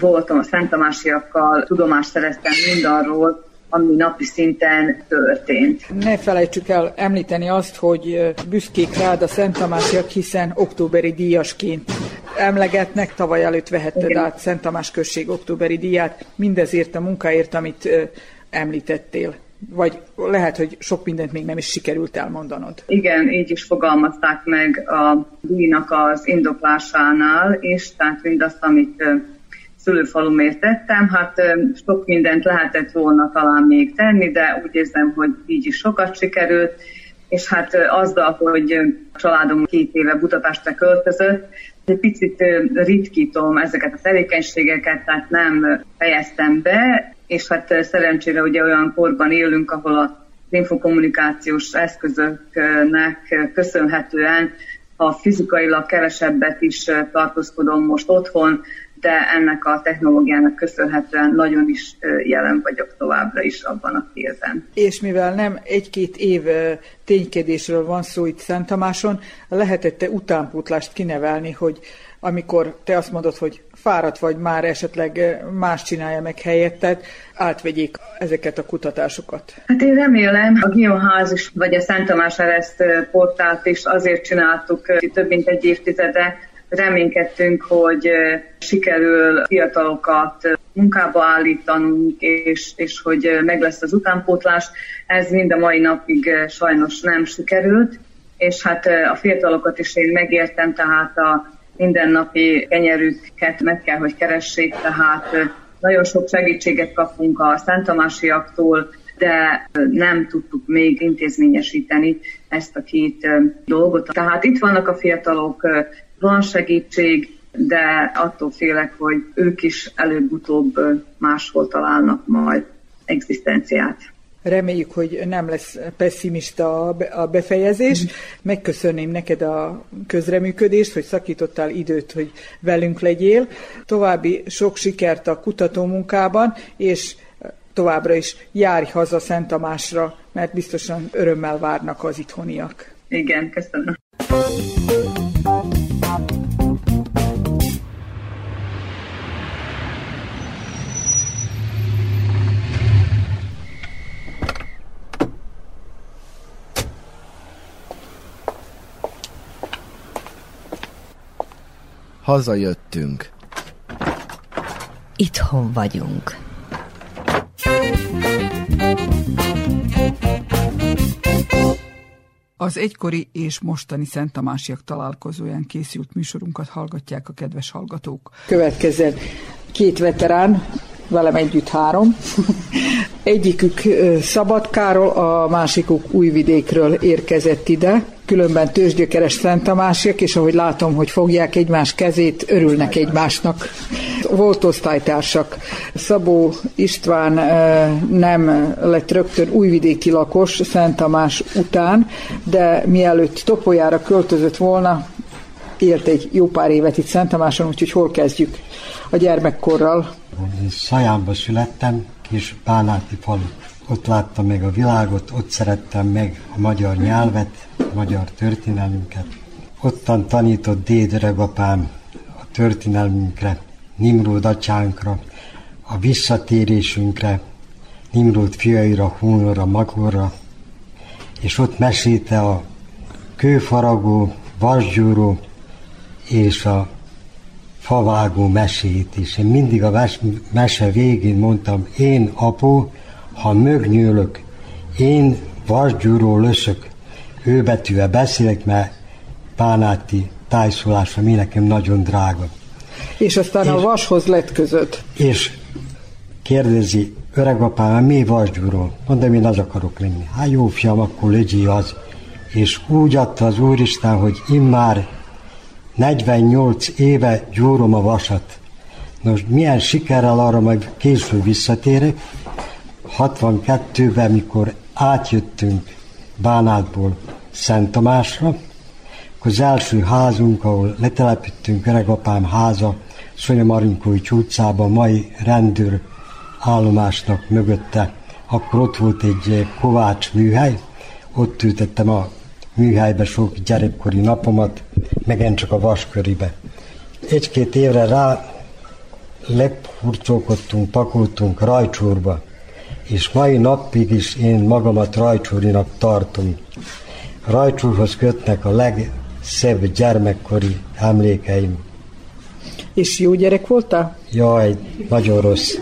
voltam a Szent Tamásiakkal, tudomást szereztem mindarról, ami napi szinten történt. Ne felejtsük el említeni azt, hogy büszkék rád a Szent Tamásiak, hiszen októberi díjasként emlegetnek, tavaly előtt vehetted Igen. át Szent Tamás község októberi díját, mindezért a munkáért, amit említettél? Vagy lehet, hogy sok mindent még nem is sikerült elmondanod. Igen, így is fogalmazták meg a díjnak az indoklásánál, és tehát mindazt, amit szülőfalumért tettem, hát sok mindent lehetett volna talán még tenni, de úgy érzem, hogy így is sokat sikerült, és hát azzal, hogy a családom két éve Budapestre költözött, egy picit ritkítom ezeket a tevékenységeket, tehát nem fejeztem be, és hát szerencsére ugye olyan korban élünk, ahol a infokommunikációs eszközöknek köszönhetően ha fizikailag kevesebbet is tartózkodom most otthon, de ennek a technológiának köszönhetően nagyon is jelen vagyok továbbra is abban a félben. És mivel nem egy-két év ténykedésről van szó itt Szent Tamáson, lehetette utánpótlást kinevelni, hogy amikor te azt mondod, hogy fáradt vagy már esetleg más csinálja meg helyetted, átvegyék ezeket a kutatásokat? Hát én remélem, a Geoház is, vagy a Szent Tamás Ereszt portált is azért csináltuk több mint egy évtizede, reménykedtünk, hogy sikerül fiatalokat munkába állítanunk, és, és hogy meg lesz az utánpótlás. Ez mind a mai napig sajnos nem sikerült, és hát a fiatalokat is én megértem, tehát a mindennapi kenyerüket meg kell, hogy keressék, tehát nagyon sok segítséget kapunk a Szent Tamásiaktól, de nem tudtuk még intézményesíteni ezt a két dolgot. Tehát itt vannak a fiatalok, van segítség, de attól félek, hogy ők is előbb-utóbb máshol találnak majd egzisztenciát. Reméljük, hogy nem lesz pessimista a befejezés. Megköszönném neked a közreműködést, hogy szakítottál időt, hogy velünk legyél. További sok sikert a kutatómunkában, és továbbra is járj haza Szent Tamásra, mert biztosan örömmel várnak az itthoniak. Igen, köszönöm. Hazajöttünk. Itthon vagyunk. Az egykori és mostani Szent Tamásiak találkozóján készült műsorunkat hallgatják a kedves hallgatók. Következzen két veterán, velem együtt három. Egyikük Szabadkáról, a másikuk Újvidékről érkezett ide különben tőzsgyökeres Szent Tamásiak, és ahogy látom, hogy fogják egymás kezét, örülnek egymásnak. Volt osztálytársak. Szabó István nem lett rögtön újvidéki lakos Szent Tamás után, de mielőtt Topolyára költözött volna, élt egy jó pár évet itt Szent Tamáson, úgyhogy hol kezdjük a gyermekkorral? Szajánba születtem, kis Bánáti falu ott láttam meg a világot, ott szerettem meg a magyar nyelvet, a magyar történelmünket. Ottan tanított dédregapám a történelmünkre, Nimród atyánkra, a visszatérésünkre, Nimród fiaira, Húnora, Magorra, és ott mesélte a kőfaragó, vasgyúró és a favágó mesét is. Én mindig a mese végén mondtam, én apu, ha mögnyőlök, én vasgyúró löszök, ő betűvel beszélek, mert Pánáti tájszólása mi nekem nagyon drága. És aztán és, a vashoz lett között. És kérdezi, öregapám, mi vasgyúró? Mondom, én az akarok lenni. Hát jó fiam, akkor legyél az. És úgy adta az Úristen, hogy immár 48 éve gyúrom a vasat. Nos, milyen sikerrel arra majd később visszatérek, 62-ben, mikor átjöttünk Bánátból Szent Tamásra, akkor az első házunk, ahol letelepítünk öregapám háza, Szonya Marinkovics utcában, mai rendőr állomásnak mögötte, akkor ott volt egy kovács műhely, ott ültettem a műhelybe sok gyerekkori napomat, megen csak a vasköribe. Egy-két évre rá lepurcolkodtunk, pakoltunk Rajcsúrba, és mai napig is én magamat Rajcsúrinak tartom. Rajcsúrhoz kötnek a legszebb gyermekkori emlékeim. És jó gyerek voltál? Jaj, nagyon rossz.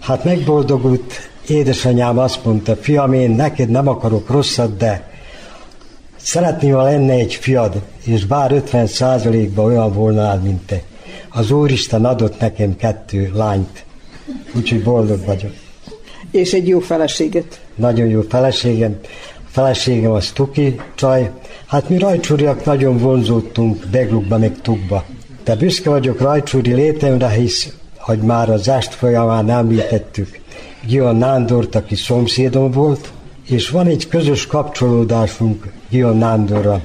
Hát megboldogult édesanyám azt mondta, fiam, én neked nem akarok rosszat, de szeretném, ha lenne egy fiad, és bár 50 százalékban olyan volna, mint te. Az Úristen adott nekem kettő lányt, úgyhogy boldog vagyok. És egy jó feleséget. Nagyon jó feleségem. A feleségem az Tuki csaj. Hát mi rajcsúriak nagyon vonzódtunk Beglukba, meg Tukba. De büszke vagyok rajcsúri létemre, hisz, hogy már az est folyamán említettük, Gion Nándort, aki szomszédom volt, és van egy közös kapcsolódásunk Gion Nándorra.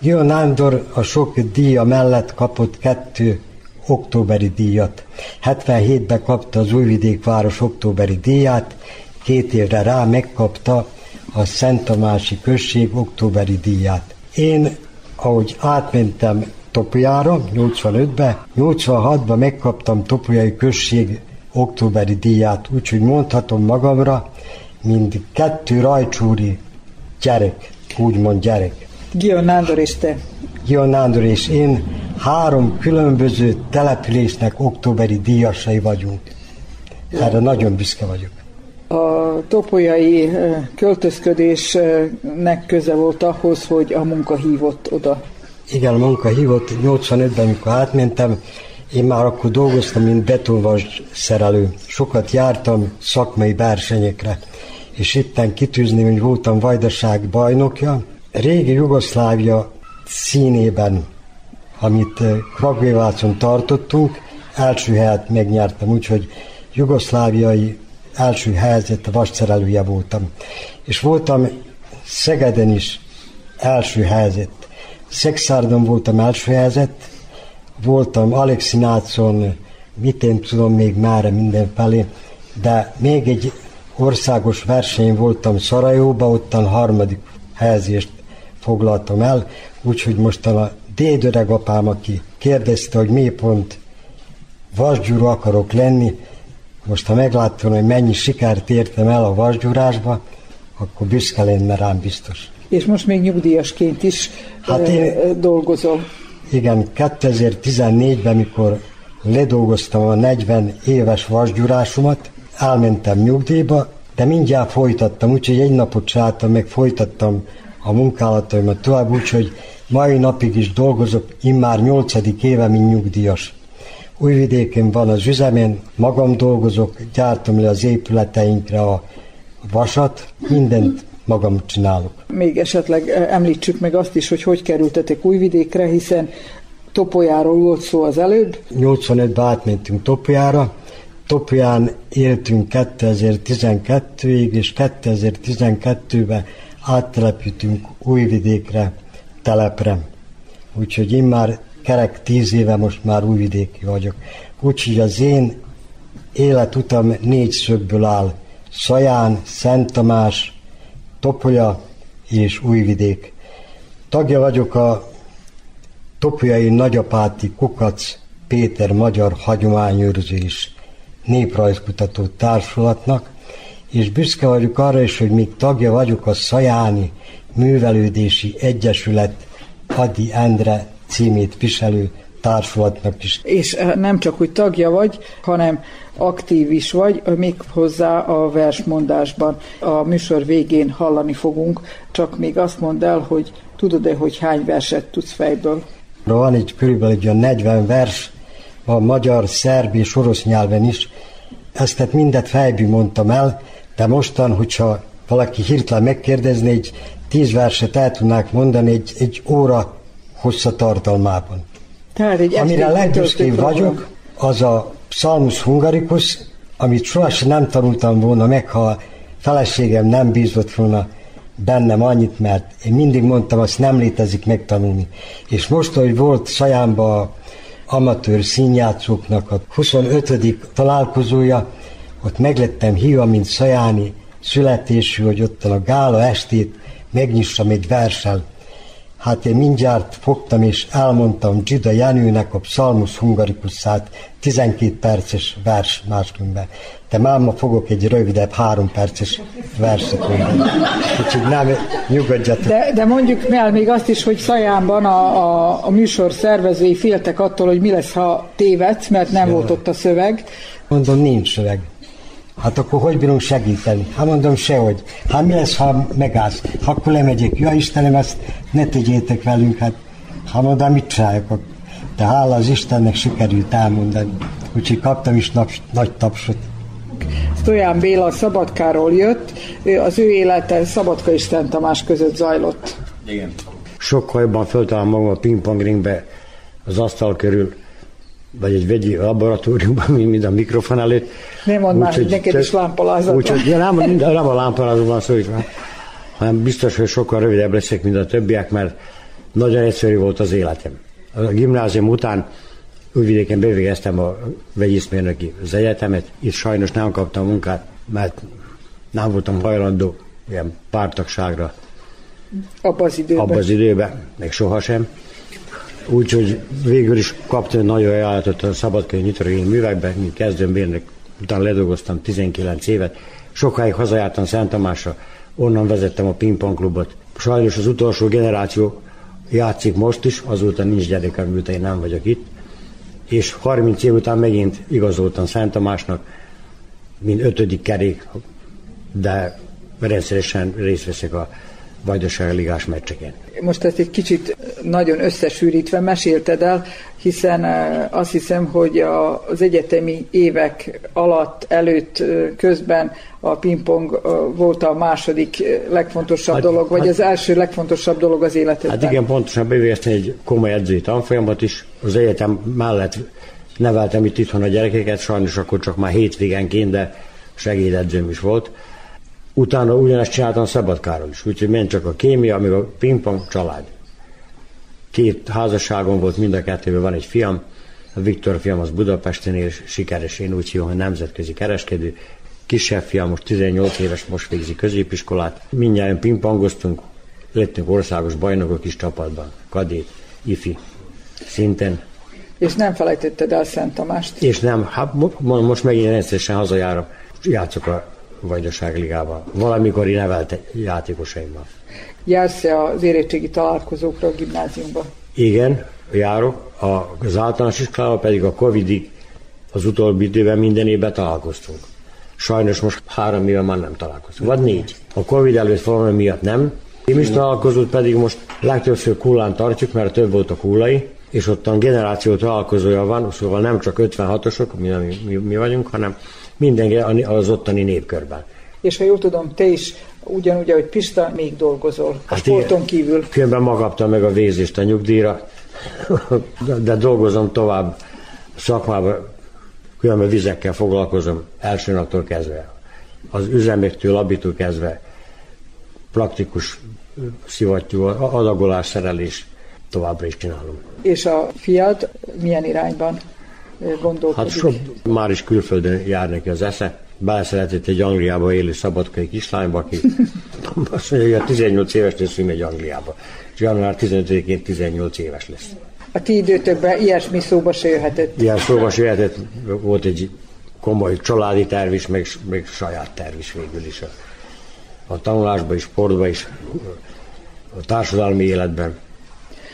Gion Nándor a sok díja mellett kapott kettő októberi díjat. 77-ben kapta az Újvidék város októberi díját, két évre rá megkapta a Szent Tamási község októberi díját. Én, ahogy átmentem Topolyára 85-be, 86-ban megkaptam Topolyai község októberi díját, úgyhogy mondhatom magamra, mint kettő rajcsúri gyerek, úgymond gyerek. Gion Nándor és te. Gion Nándor és én három különböző településnek októberi díjasai vagyunk. Erre nagyon büszke vagyok. A topolyai költözködésnek köze volt ahhoz, hogy a munka hívott oda. Igen, a munka hívott. 85-ben, amikor átmentem, én már akkor dolgoztam, mint betonvas szerelő. Sokat jártam szakmai versenyekre, és itten kitűzni, hogy voltam vajdaság bajnokja. Régi Jugoszlávia színében, amit eh, Kragvévácon tartottunk, első helyet megnyertem, úgyhogy jugoszláviai első helyzet a vasszerelője voltam. És voltam Szegeden is első helyzet. Szexárdon voltam első helyzet, voltam Alexinácon, mit én tudom még már mindenfelé, de még egy országos verseny voltam Szarajóba, ottan harmadik helyezést foglaltam el, úgyhogy mostan a dédöreg apám, aki kérdezte, hogy mi pont vasgyúró akarok lenni, most ha megláttam, hogy mennyi sikert értem el a vasgyúrásba, akkor büszke lenne rám biztos. És most még nyugdíjasként is hát én, dolgozol. Igen, 2014-ben, mikor ledolgoztam a 40 éves vasgyurásomat, elmentem nyugdíjba, de mindjárt folytattam, úgyhogy egy napot csináltam, meg folytattam a munkálataimat tovább, úgyhogy mai napig is dolgozok, immár 8. éve, mint nyugdíjas. Újvidéken van az üzemen, magam dolgozok, gyártom le az épületeinkre a vasat, mindent magam csinálok. Még esetleg eh, említsük meg azt is, hogy hogy kerültetek Újvidékre, hiszen Topolyáról volt szó az előbb. 85-ben átmentünk Topolyára, Topolyán éltünk 2012-ig, és 2012-ben áttelepítünk Újvidékre, telepre. Úgyhogy én már kerek tíz éve most már újvidéki vagyok. Úgyhogy az én életutam négy szögből áll. Szaján, Szent Tamás, Topolya és Újvidék. Tagja vagyok a Topolyai Nagyapáti Kukac Péter Magyar Hagyományőrző és Néprajzkutató Társulatnak, és büszke vagyok arra is, hogy még tagja vagyok a Szajáni Művelődési Egyesület Adi Endre címét viselő társulatnak is. És eh, nem csak, hogy tagja vagy, hanem aktív is vagy, még hozzá a versmondásban. A műsor végén hallani fogunk, csak még azt mondd el, hogy tudod-e, hogy hány verset tudsz fejből? Van egy körülbelül egy 40 vers, a magyar, szerb és orosz nyelven is. Ezt tehát mindet fejből mondtam el, de mostan, hogyha valaki hirtelen megkérdezni, egy tíz verset el tudnák mondani egy, egy óra hosszatartalmában. Tehát egy Amire legbüszkébb vagyok, az a Psalmus Hungaricus, amit sohasem nem tanultam volna meg, ha feleségem nem bízott volna bennem annyit, mert én mindig mondtam, azt nem létezik megtanulni. És most, hogy volt Szajámba amatőr színjátszóknak a 25. találkozója, ott meglettem hívva, mint Szajáni születésű, hogy ott a gála estét megnyissam egy versel Hát én mindjárt fogtam és elmondtam Gida Jenőnek a Psalmus Hungarikuszát 12 perces vers máskülönben. De máma fogok egy rövidebb, három perces verset mondani. Úgyhogy nem nyugodjatok. De, de mondjuk el még azt is, hogy Szajámban a, a, a műsor szervezői féltek attól, hogy mi lesz, ha tévedsz, mert nem Jaj. volt ott a szöveg. Mondom, nincs szöveg. Hát akkor hogy bírunk segíteni? Hát mondom sehogy. Hát mi lesz, ha megállsz? Ha akkor lemegyek. Ja Istenem, ezt ne tegyétek velünk. Hát, hát mondom, mit csináljuk? De hála az Istennek sikerült elmondani. Úgyhogy kaptam is nap, nagy tapsot. Stojan Béla Szabadkáról jött, az ő élete Szabadka és Szent Tamás között zajlott. Igen. Sokkal jobban föltalálom magam a pingpongringbe az asztal körül, vagy egy vegyi laboratóriumban, mint a mikrofon előtt. Nem mond már, hogy neked is lámpalázat Úgyhogy ja, nem, nem a lámpalázat van szó, hanem biztos, hogy sokkal rövidebb leszek, mint a többiek, mert nagyon egyszerű volt az életem. A gimnázium után Újvidéken bevégeztem a vegyészmérnöki az egyetemet, itt sajnos nem kaptam munkát, mert nem voltam hajlandó ilyen pártagságra. Abba az időben. Abba az időben, meg sohasem. Úgyhogy végül is kaptam nagyon ajánlatot a szabadkai nitrogén művekben, mint kezdőmérnök, utána ledolgoztam 19 évet. Sokáig hazajártam Szent Tamásra, onnan vezettem a pingpongklubot. Sajnos az utolsó generáció játszik most is, azóta nincs gyerekem, miután én nem vagyok itt és 30 év után megint igazoltam Szent Tamásnak, mint ötödik kerék, de rendszeresen részt veszek a Vajdaság ligás meccseken. Most ezt egy kicsit nagyon összesűrítve mesélted el, hiszen azt hiszem, hogy az egyetemi évek alatt, előtt, közben a pingpong volt a második legfontosabb hát, dolog, vagy hát, az első legfontosabb dolog az életedben. Hát igen, pontosan bevégeztem egy komoly edzői tanfolyamat is. Az egyetem mellett neveltem itt itthon a gyerekeket, sajnos akkor csak már hétvégenként, de segédedzőm is volt Utána ugyanezt csináltam Szabadkáról is, úgyhogy ment csak a kémia, meg a pingpong család. Két házasságom volt, mind a kettőben van egy fiam, a Viktor fiam az Budapesten és sikeres, én úgy hívom, hogy nemzetközi kereskedő. Kisebb fiam most 18 éves, most végzi középiskolát. Mindjárt pingpongoztunk, lettünk országos bajnokok is csapatban, kadét, ifi, szinten. És nem felejtetted el Szent Tamást? És nem, hát most megint rendszeresen hazajárom, játszok a Vajdaságligában. Valamikor nevelt játékosaimmal. Jársz-e az érettségi találkozókra a gimnáziumban? Igen, járok. Az általános iskolában pedig a Covidig az utóbbi időben minden évben találkoztunk. Sajnos most három éve már nem találkoztunk. Vagy négy. A Covid előtt valami miatt nem. Én is találkozót pedig most legtöbbször kullán tartjuk, mert több volt a kullai, és ott a generáció találkozója van, szóval nem csak 56-osok, mi, mi, mi vagyunk, hanem mindenki az ottani népkörben. És ha jól tudom, te is ugyanúgy, ahogy Pista, még dolgozol a hát sporton kívül. Különben magaptam meg a végzést a nyugdíjra, de dolgozom tovább szakmában, különben vizekkel foglalkozom első naptól kezdve. Az üzemektől, abitól kezdve praktikus szivattyú, adagolás, szerelés továbbra is csinálom. És a fiad milyen irányban gondolkodik? Hát sok, már is külföldön jár neki az esze. Beleszeretett egy Angliába élő szabadkai kislányba, aki azt mondja, hogy a 18 éves lesz, megy Angliába. És január 15-én 18 éves lesz. A ti időtökben ilyesmi szóba se jöhetett? Ilyen szóba se jöhetett. Volt egy komoly családi terv is, meg, meg saját terv is végül is. A, a tanulásban is, sportban is, a társadalmi életben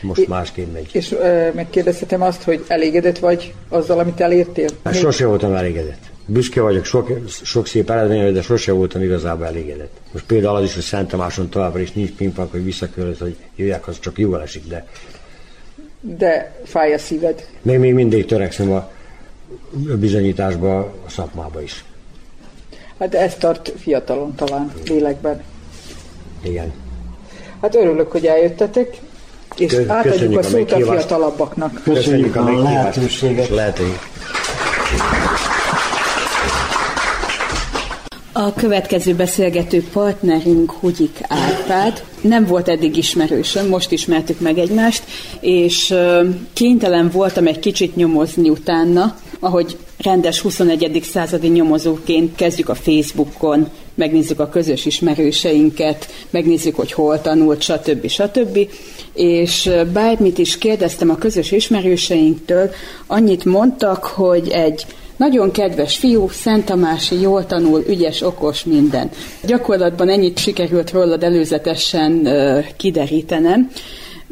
most é, másképp megy. És ö, megkérdezhetem azt, hogy elégedett vagy azzal, amit elértél? Hát sose voltam elégedett. Büszke vagyok sok, sok szép eredményre, de sose voltam igazából elégedett. Most például az is, hogy Szent Tamáson továbbra is nincs pingpong, hogy visszakörölt, hogy jöjjek, az csak jól esik, de... De fáj a szíved. Még, még mindig törekszem a bizonyításba, a szakmába is. Hát ez tart fiatalon talán, lélekben. Igen. Hát örülök, hogy eljöttetek, és Köszönjük átadjuk a, a szót a fiatalabbaknak. Köszönjük a, a lehetőséget. Lehetőség. A következő beszélgető partnerünk Hugyik Árpád. Nem volt eddig ismerősöm, most ismertük meg egymást, és kénytelen voltam egy kicsit nyomozni utána, ahogy rendes 21. századi nyomozóként kezdjük a Facebookon, megnézzük a közös ismerőseinket, megnézzük, hogy hol tanult, stb. stb. És bármit is kérdeztem a közös ismerőseinktől, annyit mondtak, hogy egy nagyon kedves fiú, Szent Tamási, jól tanul, ügyes, okos, minden. Gyakorlatban ennyit sikerült rólad előzetesen kiderítenem.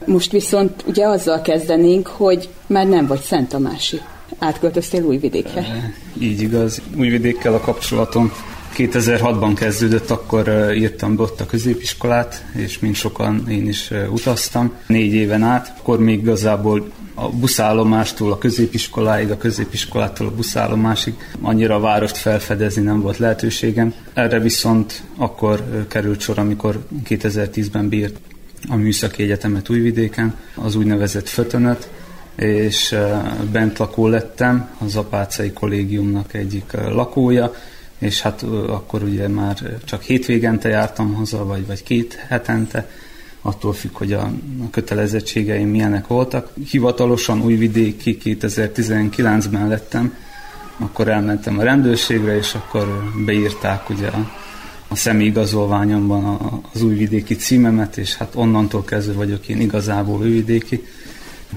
Most viszont ugye azzal kezdenénk, hogy már nem vagy Szent Tamási. átköltöztél Újvidékre. Így igaz. Újvidékkel a kapcsolatom 2006-ban kezdődött, akkor írtam be ott a középiskolát, és mint sokan én is utaztam négy éven át. Akkor még igazából a buszállomástól a középiskoláig, a középiskolától a buszállomásig annyira a várost felfedezni nem volt lehetőségem. Erre viszont akkor került sor, amikor 2010-ben bírt a Műszaki Egyetemet Újvidéken, az úgynevezett Fötönöt, és bent lakó lettem, az Apácai Kollégiumnak egyik lakója, és hát akkor ugye már csak hétvégente jártam haza, vagy, vagy két hetente, attól függ, hogy a, a kötelezettségeim milyenek voltak. Hivatalosan újvidéki 2019-ben lettem, akkor elmentem a rendőrségre, és akkor beírták ugye a, a személyigazolványomban az újvidéki címemet, és hát onnantól kezdve vagyok én igazából újvidéki.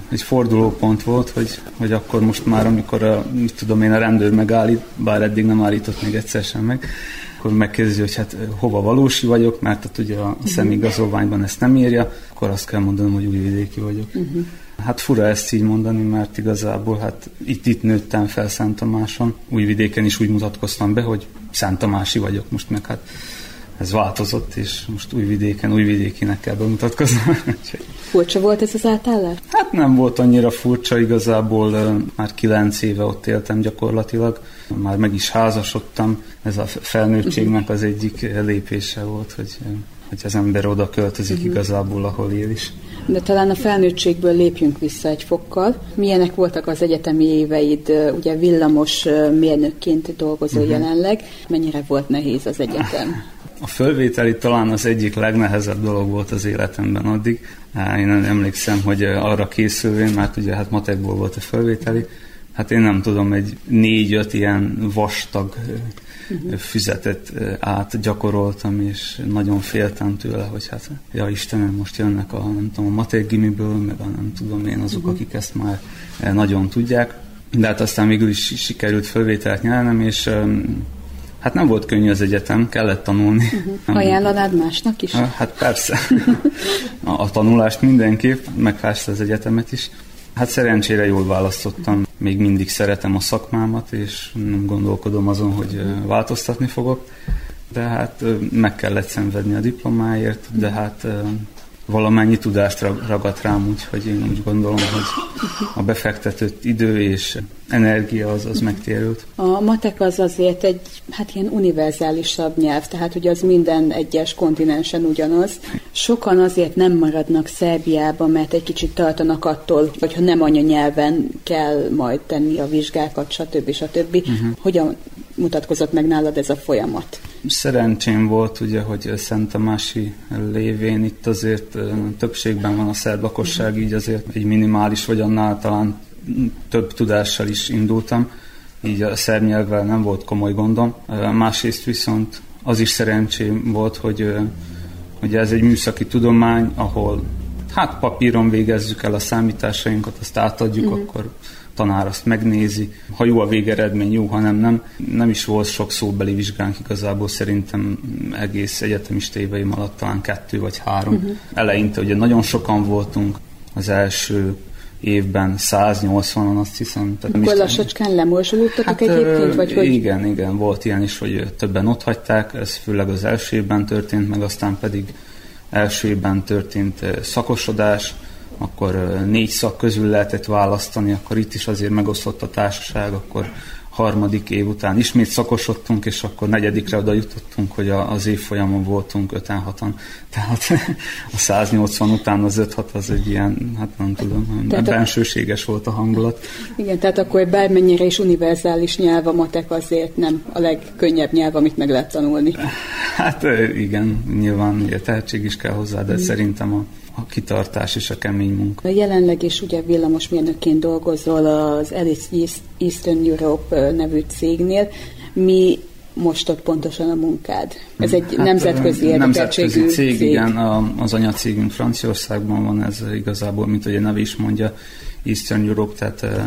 Egy fordulópont volt, hogy, hogy akkor most már, amikor a, mit tudom én, a rendőr megállít, bár eddig nem állított még egyszer sem meg, akkor megkérdezi, hogy hát hova valósi vagyok, mert hát ugye a uh-huh. személyigazolványban ezt nem írja, akkor azt kell mondanom, hogy újvidéki vagyok. Uh-huh. Hát fura ezt így mondani, mert igazából hát itt, itt nőttem fel Szent Tamáson. Újvidéken is úgy mutatkoztam be, hogy Szent Tamási vagyok most, meg hát ez változott, és most újvidéken, újvidékinek kell bemutatkoznom. Furcsa volt ez az átállás? Hát nem volt annyira furcsa, igazából már kilenc éve ott éltem gyakorlatilag, már meg is házasodtam, ez a felnőttségnek az egyik lépése volt, hogy, hogy az ember oda költözik uh-huh. igazából, ahol él is. De talán a felnőttségből lépjünk vissza egy fokkal. Milyenek voltak az egyetemi éveid, ugye villamos mérnökként dolgozó uh-huh. jelenleg, mennyire volt nehéz az egyetem? A fölvételi talán az egyik legnehezebb dolog volt az életemben addig. Én emlékszem, hogy arra készülvén, mert ugye hát matekból volt a fölvételi, hát én nem tudom, egy négy-öt ilyen vastag uh-huh. füzetet át gyakoroltam, és nagyon féltem tőle, hogy hát, ja Istenem, most jönnek a, nem tudom, a matek gimiből, meg a nem tudom én azok, uh-huh. akik ezt már nagyon tudják. De hát aztán végül is sikerült fölvételt nyernem, és Hát nem volt könnyű az egyetem, kellett tanulni. Uh-huh. Ajánlanád másnak is? Hát persze. A, tanulást mindenképp, meg persze az egyetemet is. Hát szerencsére jól választottam. Még mindig szeretem a szakmámat, és nem gondolkodom azon, hogy változtatni fogok. De hát meg kellett szenvedni a diplomáért, de hát valamennyi tudást ragadt rám, úgyhogy én úgy gondolom, hogy a befektetett idő és energia az, az megtérült. A matek az azért egy hát ilyen univerzálisabb nyelv, tehát hogy az minden egyes kontinensen ugyanaz. Sokan azért nem maradnak Szerbiába, mert egy kicsit tartanak attól, hogy ha nem anyanyelven kell majd tenni a vizsgákat, stb. stb. Uh-huh. Hogyan mutatkozott meg nálad ez a folyamat? Szerencsém volt, ugye, hogy Szent Tamási lévén itt azért többségben van a szerb lakosság, így azért egy minimális vagy annál talán több tudással is indultam, így a szerb nyelvvel nem volt komoly gondom. Másrészt viszont az is szerencsém volt, hogy, hogy ez egy műszaki tudomány, ahol hát papíron végezzük el a számításainkat, azt átadjuk, uh-huh. akkor tanár azt megnézi, ha jó a végeredmény, jó, ha nem, nem. Nem is volt sok szóbeli vizsgánk igazából, szerintem egész egyetemista éveim alatt talán kettő vagy három. Uh-huh. Eleinte ugye nagyon sokan voltunk, az első évben 180-an azt hiszem. Tehát Akkor lassacskán lemorzsolódtatok hát, egyébként? Vagy hogy... Igen, igen, volt ilyen is, hogy többen ott hagyták, ez főleg az első évben történt, meg aztán pedig első évben történt szakosodás, akkor négy szak közül lehetett választani, akkor itt is azért megosztott a társaság, akkor harmadik év után ismét szakosodtunk, és akkor negyedikre oda jutottunk, hogy az évfolyamon voltunk 5-6-an. Tehát a 180 után az 5-6 az egy ilyen, hát nem tudom, tehát bensőséges volt a hangulat. Igen, tehát akkor bármennyire is univerzális nyelv a matek azért nem a legkönnyebb nyelv, amit meg lehet tanulni. Hát igen, nyilván ugye tehetség is kell hozzá, de mm. szerintem a a kitartás és a kemény munka. Jelenleg is ugye villamosmérnökként dolgozol az Alice Eastern Europe nevű cégnél. Mi most ott pontosan a munkád? Ez egy hát, nemzetközi Nemzetközi cég, cég, igen, a, az anyacégünk Franciaországban van, ez igazából, mint hogy a neve is mondja, Eastern Europe, tehát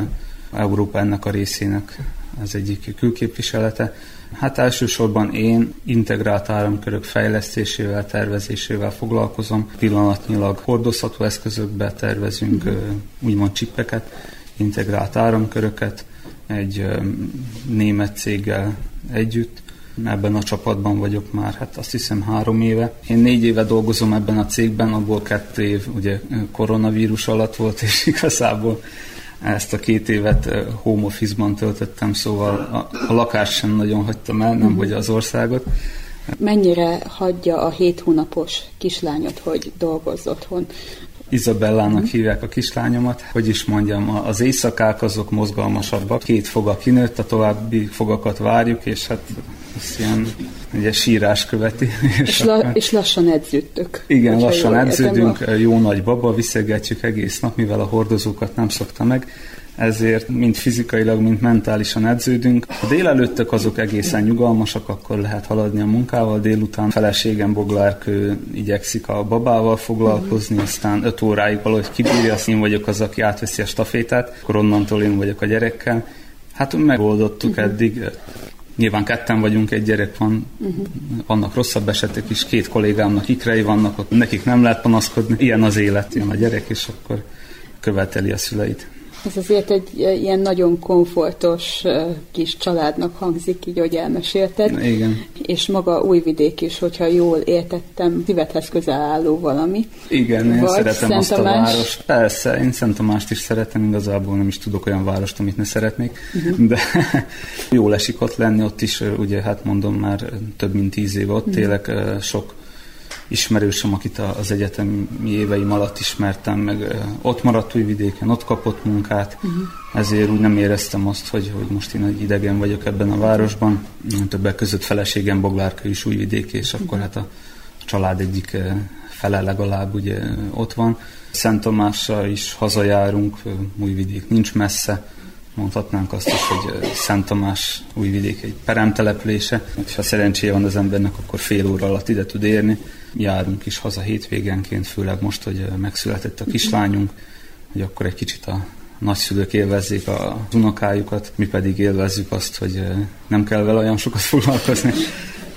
Európa ennek a részének ez egyik külképviselete. Hát elsősorban én integrált áramkörök fejlesztésével, tervezésével foglalkozom. Pillanatnyilag hordozható eszközökbe tervezünk uh-huh. úgymond csippeket, integrált áramköröket egy német céggel együtt. Ebben a csapatban vagyok már, hát azt hiszem három éve. Én négy éve dolgozom ebben a cégben, abból kettő év ugye koronavírus alatt volt, és igazából ezt a két évet home office-ban töltöttem, szóval a, a lakást sem nagyon hagytam el, nem hogy az országot. Mennyire hagyja a hét hónapos kislányot, hogy dolgozz otthon? Izabellának uh-huh. hívják a kislányomat. Hogy is mondjam, az éjszakák azok mozgalmasabbak. Két foga kinőtt, a további fogakat várjuk, és hát ezt ilyen ugye sírás követi. És, la, és lassan edződtök. Igen, lassan edződünk, a... jó nagy baba, viszegetjük egész nap, mivel a hordozókat nem szokta meg ezért mind fizikailag, mind mentálisan edződünk. A délelőttök azok egészen nyugalmasak, akkor lehet haladni a munkával, délután feleségem Boglárkő igyekszik a babával foglalkozni, aztán öt óráig valahogy kibírja, azt én vagyok az, aki átveszi a stafétát, akkor onnantól én vagyok a gyerekkel. Hát megoldottuk uh-huh. eddig, Nyilván ketten vagyunk, egy gyerek van, uh-huh. vannak rosszabb esetek is, két kollégámnak ikrei vannak, ott nekik nem lehet panaszkodni. Ilyen az élet, ilyen a gyerek, és akkor követeli a szüleit. Ez azért egy ilyen nagyon komfortos kis családnak hangzik, így, hogy elmesélted. Igen. És maga Újvidék is, hogyha jól értettem, szívedhez közel álló valami. Igen, én Vagy szeretem Szent azt a várost. Persze, én Szent Tamást is szeretem, igazából nem is tudok olyan várost, amit ne szeretnék, uh-huh. de jól esik ott lenni, ott is, ugye hát mondom már több mint tíz év ott uh-huh. élek, sok ismerősöm, akit az egyetemi éveim alatt ismertem, meg ott maradt Újvidéken, ott kapott munkát, uh-huh. ezért úgy nem éreztem azt, hogy, hogy most én egy idegen vagyok ebben a városban. Többek között feleségem Boglárka is Újvidék, és uh-huh. akkor hát a, család egyik fele legalább ugye ott van. Szent Tamásra is hazajárunk, Újvidék nincs messze, mondhatnánk azt is, hogy Szent Tamás újvidék egy peremtelepülése. Ha szerencséje van az embernek, akkor fél óra alatt ide tud érni. Járunk is haza hétvégenként, főleg most, hogy megszületett a kislányunk, hogy akkor egy kicsit a nagyszülők élvezzék az unokájukat, mi pedig élvezzük azt, hogy nem kell vele olyan sokat foglalkozni,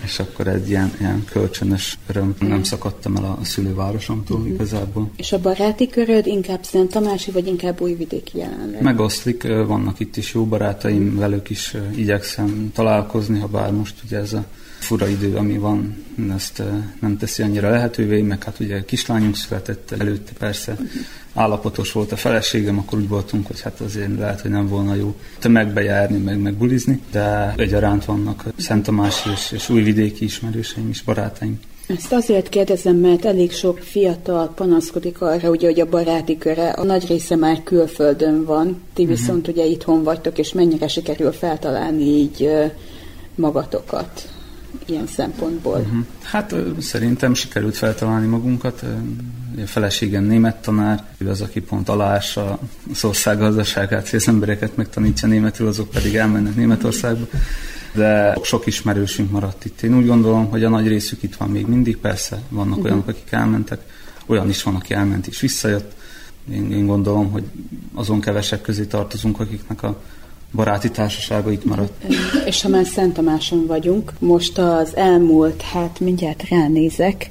és akkor egy ilyen, ilyen kölcsönös öröm nem szakadtam el a szülővárosomtól uh-huh. igazából. És a baráti köröd inkább Szent Tamási, vagy inkább újvidéki jelenleg? Megoszlik, vannak itt is jó barátaim, velük is igyekszem találkozni, ha bár most ugye ez a fura idő, ami van, ezt nem teszi annyira lehetővé, meg hát ugye kislányunk született előtte persze, állapotos volt a feleségem, akkor úgy voltunk, hogy hát azért lehet, hogy nem volna jó tömegbe járni, meg, meg bulizni, de egyaránt vannak Szent Tamás és, és újvidéki ismerőseim is, barátaim. Ezt azért kérdezem, mert elég sok fiatal panaszkodik arra, ugye, hogy a baráti köre a nagy része már külföldön van, ti uh-huh. viszont ugye itthon vagytok, és mennyire sikerül feltalálni így magatokat ilyen szempontból? Uh-huh. Hát szerintem sikerült feltalálni magunkat. A feleségem német tanár, ő az, aki pont aláássa az ország gazdaságát, hogy az embereket megtanítja németül, azok pedig elmennek Németországba. De sok ismerősünk maradt itt. Én úgy gondolom, hogy a nagy részük itt van még mindig, persze vannak uh-huh. olyanok, akik elmentek, olyan is van, aki elment és visszajött. Én, én gondolom, hogy azon kevesek közé tartozunk, akiknek a baráti társasága itt maradt. És ha már Szent Tamáson vagyunk, most az elmúlt, hát mindjárt ránézek,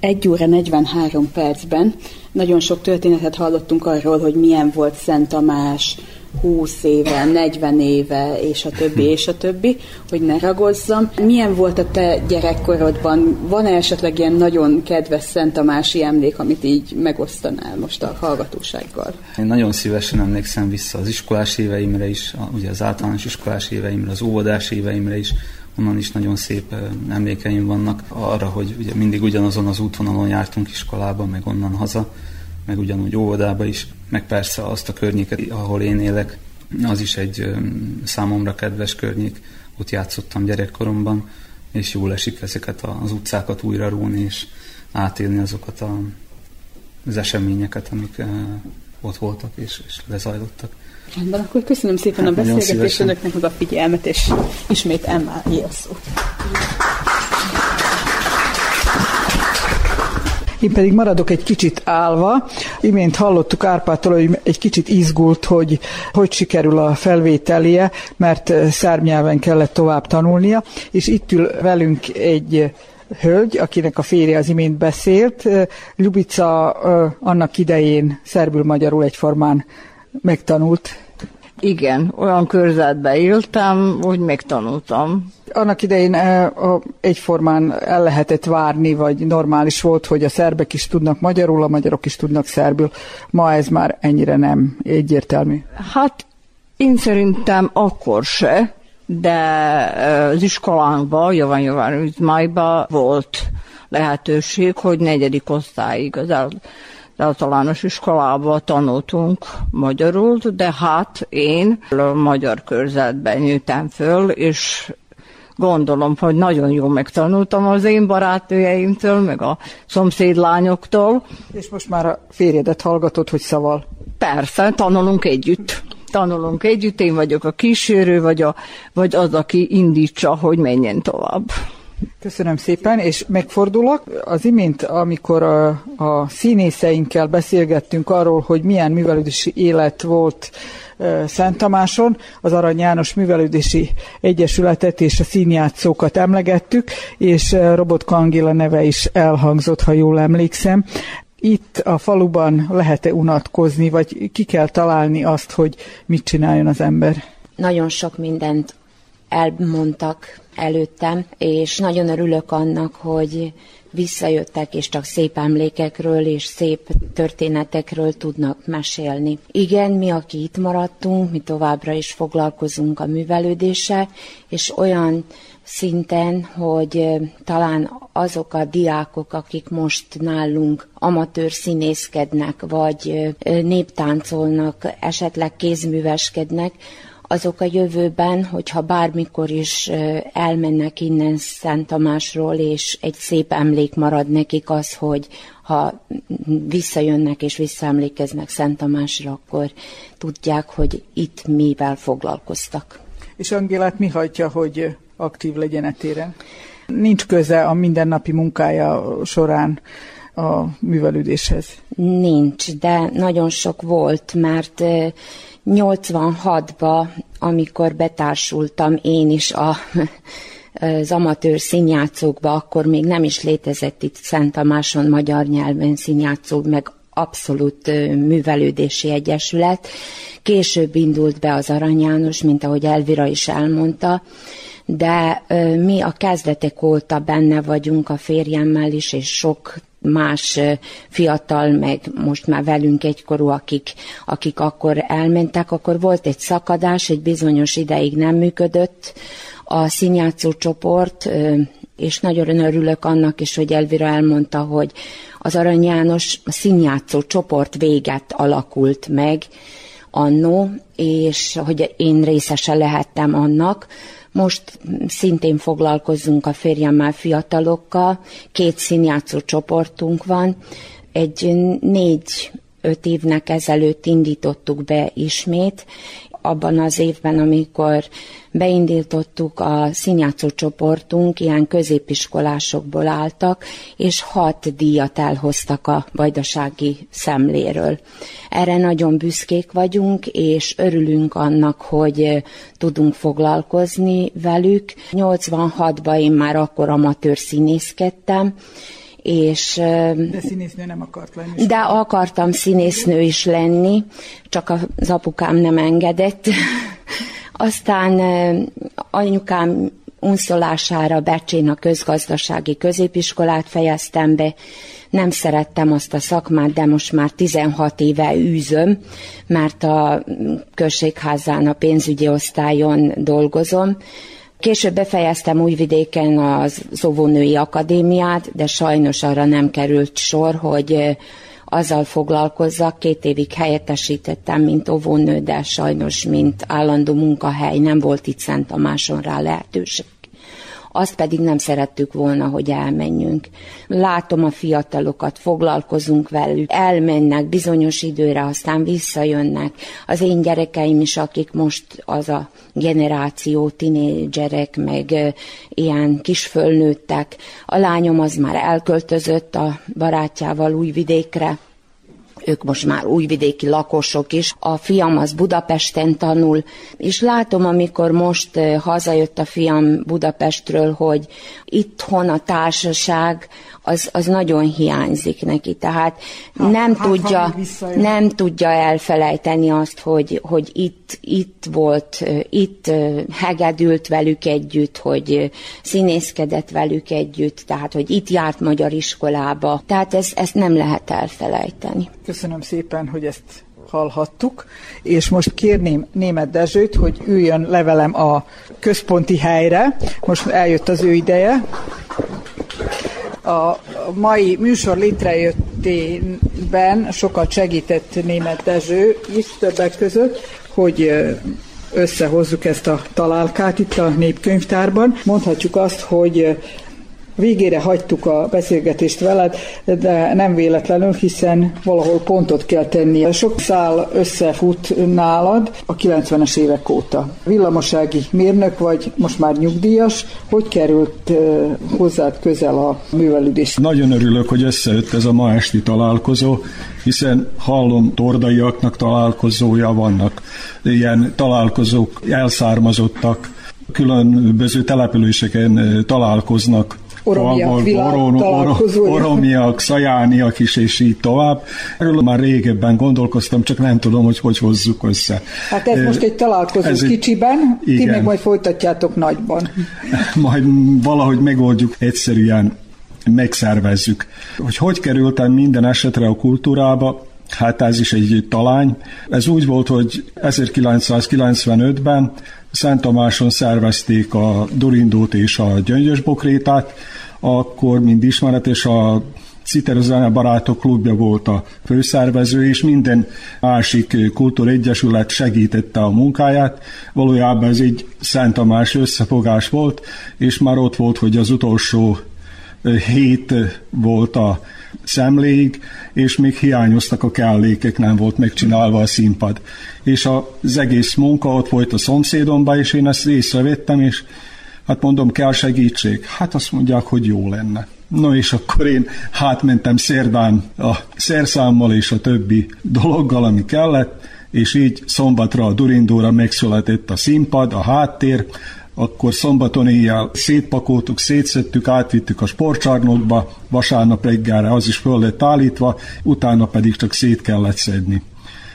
egy óra 43 percben nagyon sok történetet hallottunk arról, hogy milyen volt Szent Tamás, 20 éve, 40 éve, és a többi, és a többi, hogy ne ragozzam. Milyen volt a te gyerekkorodban? Van-e esetleg ilyen nagyon kedves Szent Tamási emlék, amit így megosztanál most a hallgatósággal? Én nagyon szívesen emlékszem vissza az iskolás éveimre is, ugye az általános iskolás éveimre, az óvodás éveimre is, onnan is nagyon szép emlékeim vannak arra, hogy ugye mindig ugyanazon az útvonalon jártunk iskolába, meg onnan haza, meg ugyanúgy óvodába is, meg persze azt a környéket, ahol én élek, az is egy számomra kedves környék, ott játszottam gyerekkoromban, és jól esik ezeket az utcákat újra rúni, és átélni azokat a, az eseményeket, amik ott voltak és, és lezajlottak. Rendben, akkor köszönöm szépen hát a beszélgetést önöknek meg a figyelmet, és ismét Emma a szó. Én pedig maradok egy kicsit állva. Imént hallottuk Árpától, hogy egy kicsit izgult, hogy hogy sikerül a felvételie, mert szárnyelven kellett tovább tanulnia, és itt ül velünk egy hölgy, akinek a férje az imént beszélt. Lubica annak idején szerbül-magyarul egyformán megtanult Igen, olyan körzetben éltem, hogy megtanultam. Annak idején e, egyformán el lehetett várni, vagy normális volt, hogy a szerbek is tudnak magyarul, a magyarok is tudnak szerbül. Ma ez már ennyire nem egyértelmű. Hát én szerintem akkor se, de e, az iskolánkban, Jovan Jovan volt lehetőség, hogy negyedik osztályig az el, általános iskolában tanultunk magyarul, de hát én a magyar körzetben nőttem föl, és gondolom, hogy nagyon jól megtanultam az én barátnőjeimtől, meg a szomszédlányoktól. És most már a férjedet hallgatod, hogy szaval? Persze, tanulunk együtt. Tanulunk együtt, én vagyok a kísérő, vagy, a, vagy az, aki indítsa, hogy menjen tovább. Köszönöm szépen, és megfordulok. Az imént, amikor a, a színészeinkkel beszélgettünk arról, hogy milyen művelődési élet volt Szent Tamáson, az Arany János Művelődési Egyesületet és a színjátszókat emlegettük, és Robotka Angéla neve is elhangzott, ha jól emlékszem. Itt a faluban lehet-e unatkozni, vagy ki kell találni azt, hogy mit csináljon az ember? Nagyon sok mindent elmondtak előttem, és nagyon örülök annak, hogy visszajöttek, és csak szép emlékekről és szép történetekről tudnak mesélni. Igen, mi, aki itt maradtunk, mi továbbra is foglalkozunk a művelődéssel, és olyan szinten, hogy talán azok a diákok, akik most nálunk amatőr színészkednek, vagy néptáncolnak, esetleg kézműveskednek, azok a jövőben, hogyha bármikor is elmennek innen Szent Tamásról, és egy szép emlék marad nekik az, hogy ha visszajönnek és visszaemlékeznek Szent Tamásra, akkor tudják, hogy itt mivel foglalkoztak. És Angélát mi hagyja, hogy aktív legyen a téren? Nincs köze a mindennapi munkája során a művelődéshez? Nincs, de nagyon sok volt, mert 86-ba, amikor betársultam én is a, az amatőr színjátszókba, akkor még nem is létezett itt Szent Tamáson magyar nyelven színjátszó, meg abszolút művelődési egyesület. Később indult be az Arany János, mint ahogy Elvira is elmondta, de mi a kezdetek óta benne vagyunk a férjemmel is, és sok más fiatal, meg most már velünk egykorú, akik, akik akkor elmentek, akkor volt egy szakadás, egy bizonyos ideig nem működött a színjátszó csoport, és nagyon örülök annak is, hogy Elvira elmondta, hogy az Arany János színjátszó csoport véget alakult meg annó, és hogy én részese lehettem annak, most szintén foglalkozunk a férjemmel fiatalokkal, két színjátszó csoportunk van, egy négy-öt évnek ezelőtt indítottuk be ismét, abban az évben, amikor beindítottuk a színjátszó csoportunk, ilyen középiskolásokból álltak, és hat díjat elhoztak a vajdasági szemléről. Erre nagyon büszkék vagyunk, és örülünk annak, hogy tudunk foglalkozni velük. 86-ban én már akkor amatőr színészkedtem, és... De színésznő nem akart lenni. De akartam színésznő is lenni, csak az apukám nem engedett. Aztán anyukám unszolására Becsén a közgazdasági középiskolát fejeztem be. Nem szerettem azt a szakmát, de most már 16 éve űzöm, mert a községházán a pénzügyi osztályon dolgozom Később befejeztem Újvidéken az óvónői akadémiát, de sajnos arra nem került sor, hogy azzal foglalkozzak. Két évig helyettesítettem, mint óvónő, de sajnos, mint állandó munkahely nem volt itt Szent Tamáson rá lehetőség azt pedig nem szerettük volna, hogy elmenjünk. Látom a fiatalokat, foglalkozunk velük, elmennek bizonyos időre, aztán visszajönnek. Az én gyerekeim is, akik most az a generáció, tinédzserek, meg ilyen kisfölnőttek. A lányom az már elköltözött a barátjával Újvidékre, ők most már újvidéki lakosok is. A fiam az Budapesten tanul, és látom, amikor most hazajött a fiam Budapestről, hogy itthon a társaság az, az nagyon hiányzik neki, tehát hát, nem, hát, tudja, nem tudja elfelejteni azt, hogy, hogy itt itt, volt, itt hegedült velük együtt, hogy színészkedett velük együtt, tehát hogy itt járt magyar iskolába. Tehát ezt, ezt nem lehet elfelejteni. Köszönöm szépen, hogy ezt hallhattuk, és most kérném német Dezsőt, hogy üljön levelem a központi helyre. Most eljött az ő ideje. A mai műsor létrejöttében sokat segített német Dezső is többek között, hogy összehozzuk ezt a találkát itt a népkönyvtárban. Mondhatjuk azt, hogy Végére hagytuk a beszélgetést veled, de nem véletlenül, hiszen valahol pontot kell tenni. Sok szál összefut nálad a 90-es évek óta. Villamosági mérnök vagy, most már nyugdíjas. Hogy került hozzád közel a művelődés? Nagyon örülök, hogy összejött ez a ma esti találkozó, hiszen hallom tordaiaknak találkozója vannak. Ilyen találkozók elszármazottak, különböző településeken találkoznak oromiak világ oromiak, szajániak is, és így tovább. Erről már régebben gondolkoztam, csak nem tudom, hogy hogy hozzuk össze. Hát ez most egy találkozó ez kicsiben, egy, ti meg majd folytatjátok nagyban. majd valahogy megoldjuk egyszerűen megszervezzük. Hogy hogy kerültem minden esetre a kultúrába, Hát ez is egy talány. Ez úgy volt, hogy 1995-ben Szent Tamáson szervezték a Dorindót és a Gyöngyösbokrétát, akkor, mind ismeretes, a Citerozene Barátok Klubja volt a főszervező, és minden másik kultúregyesület segítette a munkáját. Valójában ez egy Szent Tamás összefogás volt, és már ott volt, hogy az utolsó hét volt a szemléig, és még hiányoztak a kellékek, nem volt megcsinálva a színpad. És az egész munka ott volt a szomszédomban, és én ezt észrevettem, és hát mondom, kell segítség. Hát azt mondják, hogy jó lenne. No és akkor én hátmentem szerdán a szerszámmal és a többi dologgal, ami kellett, és így szombatra a Durindóra megszületett a színpad, a háttér, akkor szombaton éjjel szétpakoltuk, szétszettük, átvittük a sportcsarnokba, vasárnap reggelre az is föl lett állítva, utána pedig csak szét kellett szedni.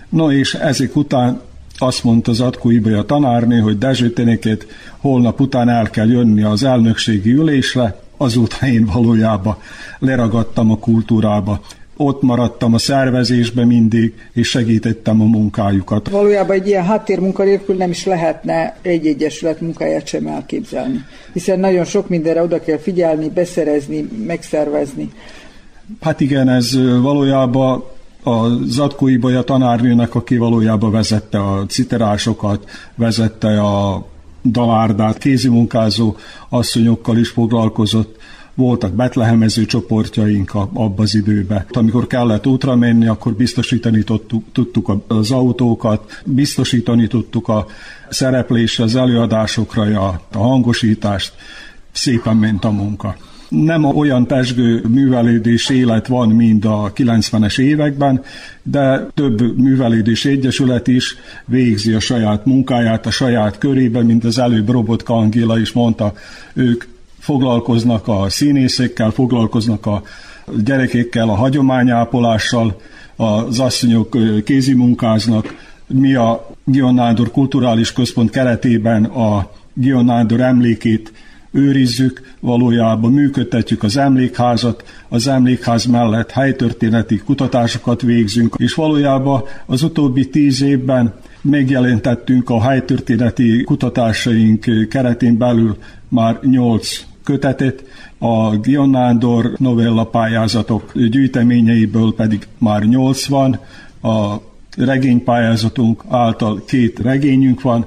No és ezek után azt mondta az Atkó a tanárnő, hogy Dezsőtenéket holnap után el kell jönni az elnökségi ülésre, azóta én valójában leragadtam a kultúrába ott maradtam a szervezésbe mindig, és segítettem a munkájukat. Valójában egy ilyen háttérmunka nélkül nem is lehetne egy egyesület munkáját sem elképzelni, hiszen nagyon sok mindenre oda kell figyelni, beszerezni, megszervezni. Hát igen, ez valójában a Zatkói Baja tanárnőnek, aki valójában vezette a citerásokat, vezette a dalárdát, kézimunkázó asszonyokkal is foglalkozott, voltak betlehemező csoportjaink abban az időben. Amikor kellett útra menni, akkor biztosítani tudtuk, az autókat, biztosítani tudtuk a szereplésre, az előadásokra, a, hangosítást. Szépen ment a munka nem olyan pesgő művelődés élet van, mint a 90-es években, de több művelődés egyesület is végzi a saját munkáját a saját körében, mint az előbb Robotka Angéla is mondta, ők foglalkoznak a színészekkel, foglalkoznak a gyerekekkel, a hagyományápolással, az asszonyok kézimunkáznak. Mi a Gion Nándor Kulturális Központ keretében a Gion Nándor emlékét őrizzük, valójában működtetjük az emlékházat, az emlékház mellett helytörténeti kutatásokat végzünk, és valójában az utóbbi tíz évben megjelentettünk a helytörténeti kutatásaink keretén belül már nyolc kötetet, a Gion Nándor novella pályázatok gyűjteményeiből pedig már 80, a regénypályázatunk által két regényünk van,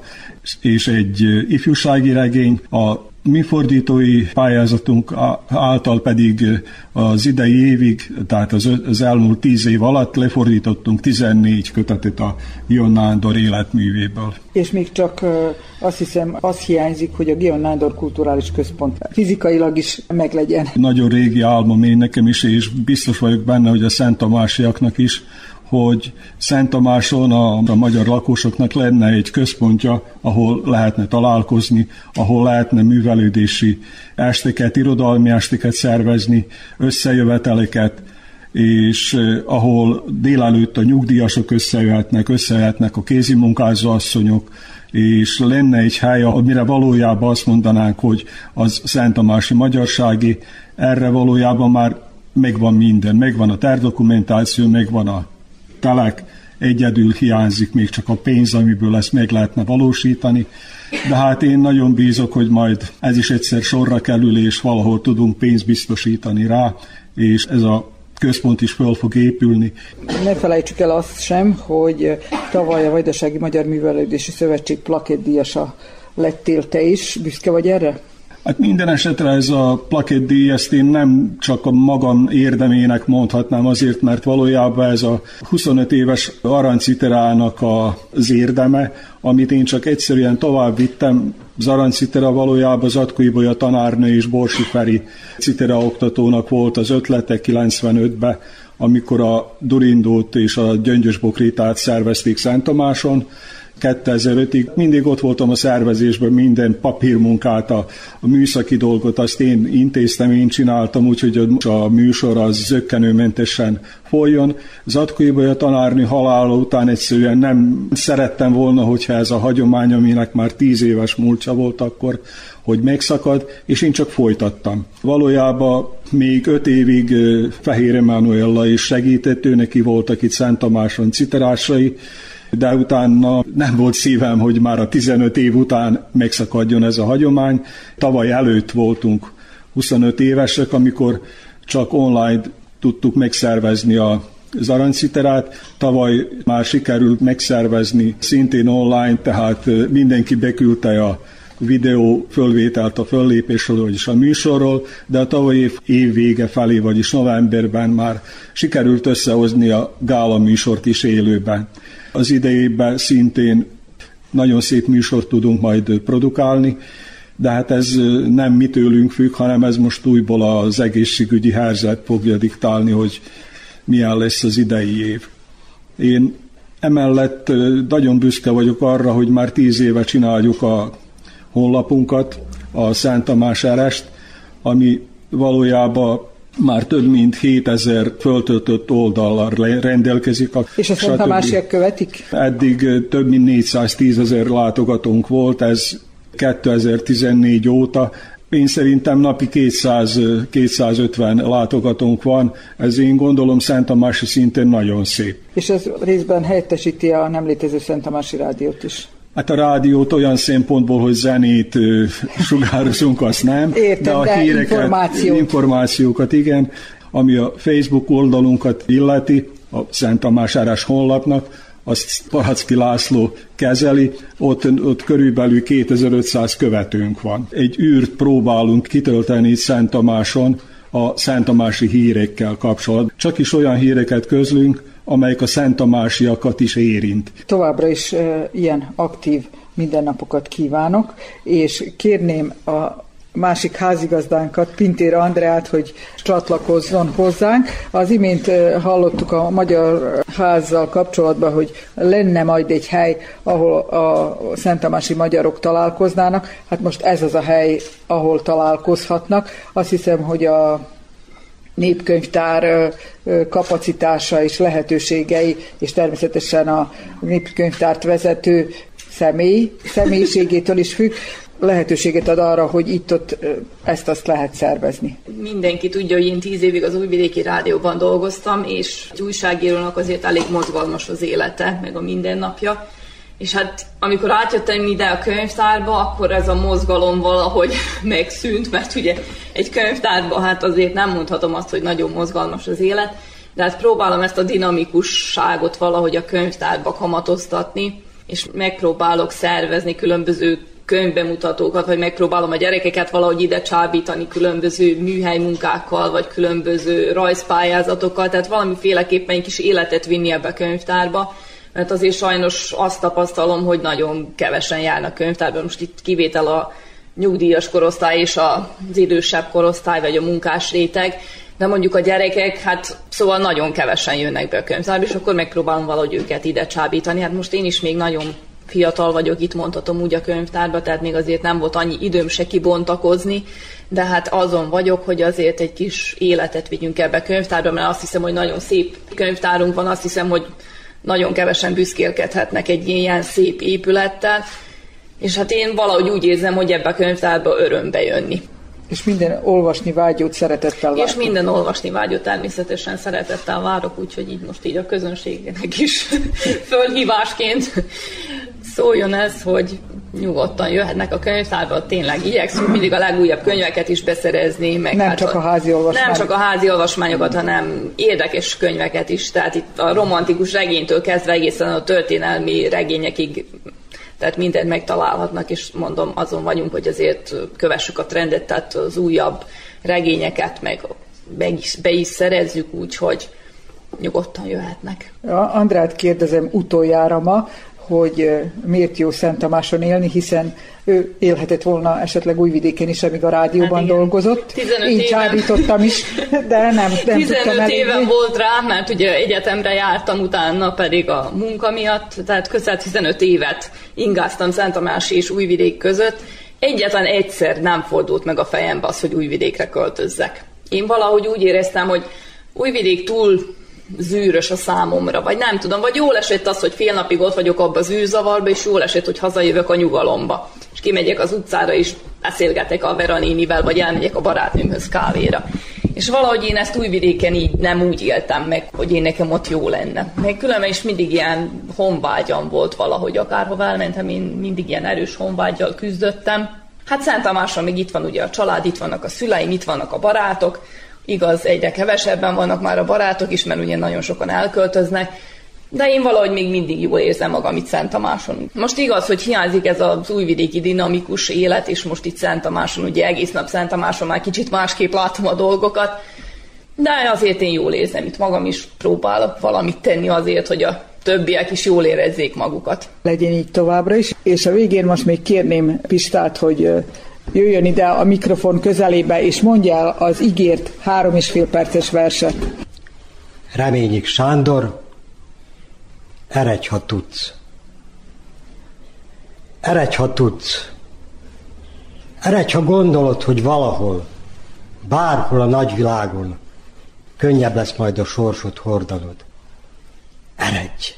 és egy ifjúsági regény, a mi fordítói pályázatunk által pedig az idei évig, tehát az, az elmúlt tíz év alatt lefordítottunk 14 kötetet a Gion Nándor életművéből. És még csak azt hiszem, az hiányzik, hogy a Gion Nándor Kulturális Központ fizikailag is meglegyen. Nagyon régi álmom én nekem is, és biztos vagyok benne, hogy a Szent Tamásiaknak is, hogy Szent Tamáson a, a magyar lakosoknak lenne egy központja, ahol lehetne találkozni, ahol lehetne művelődési esteket, irodalmi esteket szervezni, összejöveteleket, és eh, ahol délelőtt a nyugdíjasok összejöhetnek, összejöhetnek a kézimunkázó asszonyok, és lenne egy hely, amire valójában azt mondanánk, hogy az Szent Tamási Magyarsági, erre valójában már megvan minden, megvan a tervdokumentáció, megvan a telek, egyedül hiányzik még csak a pénz, amiből ezt meg lehetne valósítani, de hát én nagyon bízok, hogy majd ez is egyszer sorra kerül, és valahol tudunk pénzt biztosítani rá, és ez a központ is fel fog épülni. Ne felejtsük el azt sem, hogy tavaly a Vajdasági Magyar Művelődési Szövetség plakétdíjasa lettél te is. Büszke vagy erre? Hát minden esetre ez a plakettdíj, ezt én nem csak a magam érdemének mondhatnám azért, mert valójában ez a 25 éves aranciterának az érdeme, amit én csak egyszerűen tovább vittem. Az arancitera valójában az Atkói a tanárnő és Borsi Feri citera oktatónak volt az ötlete 95-ben, amikor a Durindót és a Gyöngyös Bokrétát szervezték Szent Tomáson, 2005-ig mindig ott voltam a szervezésben, minden papírmunkát, a, a műszaki dolgot, azt én intéztem, én csináltam, úgyhogy a műsor az zöggenőmentesen folyjon. Zatkói a tanárnő halála után egyszerűen nem szerettem volna, hogyha ez a hagyomány, aminek már tíz éves múltja volt akkor, hogy megszakad, és én csak folytattam. Valójában még öt évig Fehér Emanuella is segített, ő neki voltak itt Szent Tamáson citerásai, de utána nem volt szívem, hogy már a 15 év után megszakadjon ez a hagyomány. Tavaly előtt voltunk 25 évesek, amikor csak online tudtuk megszervezni a az aranyciterát. Tavaly már sikerült megszervezni szintén online, tehát mindenki beküldte a videó fölvételt a föllépésről, vagyis a műsorról, de a tavalyi év, év vége felé, vagyis novemberben már sikerült összehozni a gála műsort is élőben. Az idejében szintén nagyon szép műsort tudunk majd produkálni, de hát ez nem mi tőlünk függ, hanem ez most újból az egészségügyi helyzet fogja diktálni, hogy milyen lesz az idei év. Én emellett nagyon büszke vagyok arra, hogy már tíz éve csináljuk a honlapunkat, a Szent Tamás Erest, ami valójában már több mint 7000 föltöltött oldallal rendelkezik. A, és a Szent Tamásiak követik? Eddig több mint 410 ezer látogatónk volt, ez 2014 óta. Én szerintem napi 200-250 látogatónk van, ez én gondolom Szent Tamási szintén nagyon szép. És ez részben helyettesíti a nem létező Szent Tamási rádiót is. Hát a rádiót olyan szempontból, hogy zenét sugározunk, azt nem. Értem, de a de híreket, információt. információkat, igen, ami a Facebook oldalunkat illeti, a Szent Tamás Árás honlapnak, azt Palacki László kezeli, ott, ott körülbelül 2500 követőnk van. Egy űrt próbálunk kitölteni Szent Tamáson a Szent Tamási hírekkel kapcsolatban. Csak is olyan híreket közlünk, amelyek a Szent Tamásiakat is érint. Továbbra is e, ilyen aktív mindennapokat kívánok, és kérném a másik házigazdánkat, Pintér Andreát, hogy csatlakozzon hozzánk. Az imént hallottuk a Magyar Házzal kapcsolatban, hogy lenne majd egy hely, ahol a szentamási magyarok találkoznának. Hát most ez az a hely, ahol találkozhatnak. Azt hiszem, hogy a népkönyvtár kapacitása és lehetőségei, és természetesen a népkönyvtárt vezető személy személyiségétől is függ, lehetőséget ad arra, hogy itt-ott ezt-azt lehet szervezni. Mindenki tudja, hogy én tíz évig az Újvidéki Rádióban dolgoztam, és egy újságírónak azért elég mozgalmas az élete, meg a mindennapja. És hát amikor átjöttem ide a könyvtárba, akkor ez a mozgalom valahogy megszűnt, mert ugye egy könyvtárban hát azért nem mondhatom azt, hogy nagyon mozgalmas az élet, de hát próbálom ezt a dinamikusságot valahogy a könyvtárba kamatoztatni, és megpróbálok szervezni különböző könyvbemutatókat, vagy megpróbálom a gyerekeket valahogy ide csábítani különböző műhely munkákkal, vagy különböző rajzpályázatokkal, tehát valamiféleképpen egy kis életet vinni ebbe a könyvtárba, mert azért sajnos azt tapasztalom, hogy nagyon kevesen járnak könyvtárban. Most itt kivétel a nyugdíjas korosztály és az idősebb korosztály, vagy a munkás réteg, de mondjuk a gyerekek, hát szóval nagyon kevesen jönnek be a könyvtárba, és akkor megpróbálom valahogy őket ide csábítani. Hát most én is még nagyon fiatal vagyok, itt mondhatom úgy a könyvtárba, tehát még azért nem volt annyi időm se kibontakozni, de hát azon vagyok, hogy azért egy kis életet vigyünk ebbe a könyvtárba, mert azt hiszem, hogy nagyon szép könyvtárunk van, azt hiszem, hogy nagyon kevesen büszkélkedhetnek egy ilyen szép épülettel, és hát én valahogy úgy érzem, hogy ebbe a könyvtárba örömbe jönni. És minden olvasni vágyót szeretettel várok. És minden olvasni vágyót természetesen szeretettel várok, úgyhogy így most így a közönségnek is fölhívásként szóljon ez, hogy nyugodtan jöhetnek a könyvtárba, tényleg igyekszünk mindig a legújabb könyveket is beszerezni. Meg nem hát csak a házi olvasmányokat. Nem csak a házi olvasmányokat, hanem érdekes könyveket is. Tehát itt a romantikus regénytől kezdve egészen a történelmi regényekig tehát mindent megtalálhatnak, és mondom, azon vagyunk, hogy azért kövessük a trendet, tehát az újabb regényeket meg be is, be is szerezzük úgy, hogy nyugodtan jöhetnek. Ja, Andrát kérdezem utoljára ma, hogy miért jó Szent Tamáson élni, hiszen ő élhetett volna esetleg Újvidéken is, amíg a rádióban hát dolgozott. 15 Én csábítottam is, de nem, nem 15 éven volt rá, mert ugye egyetemre jártam, utána pedig a munka miatt, tehát közel 15 évet ingáztam Szent Tamás és Újvidék között. Egyetlen egyszer nem fordult meg a fejembe az, hogy Újvidékre költözzek. Én valahogy úgy éreztem, hogy Újvidék túl zűrös a számomra, vagy nem tudom, vagy jól esett az, hogy fél napig ott vagyok abba az űrzavarba, és jól esett, hogy hazajövök a nyugalomba, és kimegyek az utcára, és beszélgetek a Veraninivel, vagy elmegyek a barátnőmhöz kávéra. És valahogy én ezt újvidéken így nem úgy éltem meg, hogy én nekem ott jó lenne. Meg különben is mindig ilyen honvágyam volt valahogy, akárhova elmentem, én mindig ilyen erős honvágyjal küzdöttem. Hát Szent Tamáson még itt van ugye a család, itt vannak a szüleim, itt vannak a barátok, Igaz, egyre kevesebben vannak már a barátok is, mert ugye nagyon sokan elköltöznek, de én valahogy még mindig jól érzem magam itt Szent Tamáson. Most igaz, hogy hiányzik ez az újvidéki dinamikus élet, és most itt Szent Tamáson, ugye egész nap Szent Tamáson már kicsit másképp látom a dolgokat, de azért én jól érzem itt magam is, próbálok valamit tenni azért, hogy a többiek is jól érezzék magukat. Legyen így továbbra is, és a végén most még kérném Pistát, hogy jöjjön ide a mikrofon közelébe, és mondja el az ígért három és fél perces verset. Reményik Sándor, eredj, ha tudsz. Eredj, ha tudsz. Eredj, ha gondolod, hogy valahol, bárhol a nagyvilágon, könnyebb lesz majd a sorsot hordanod. Eredj!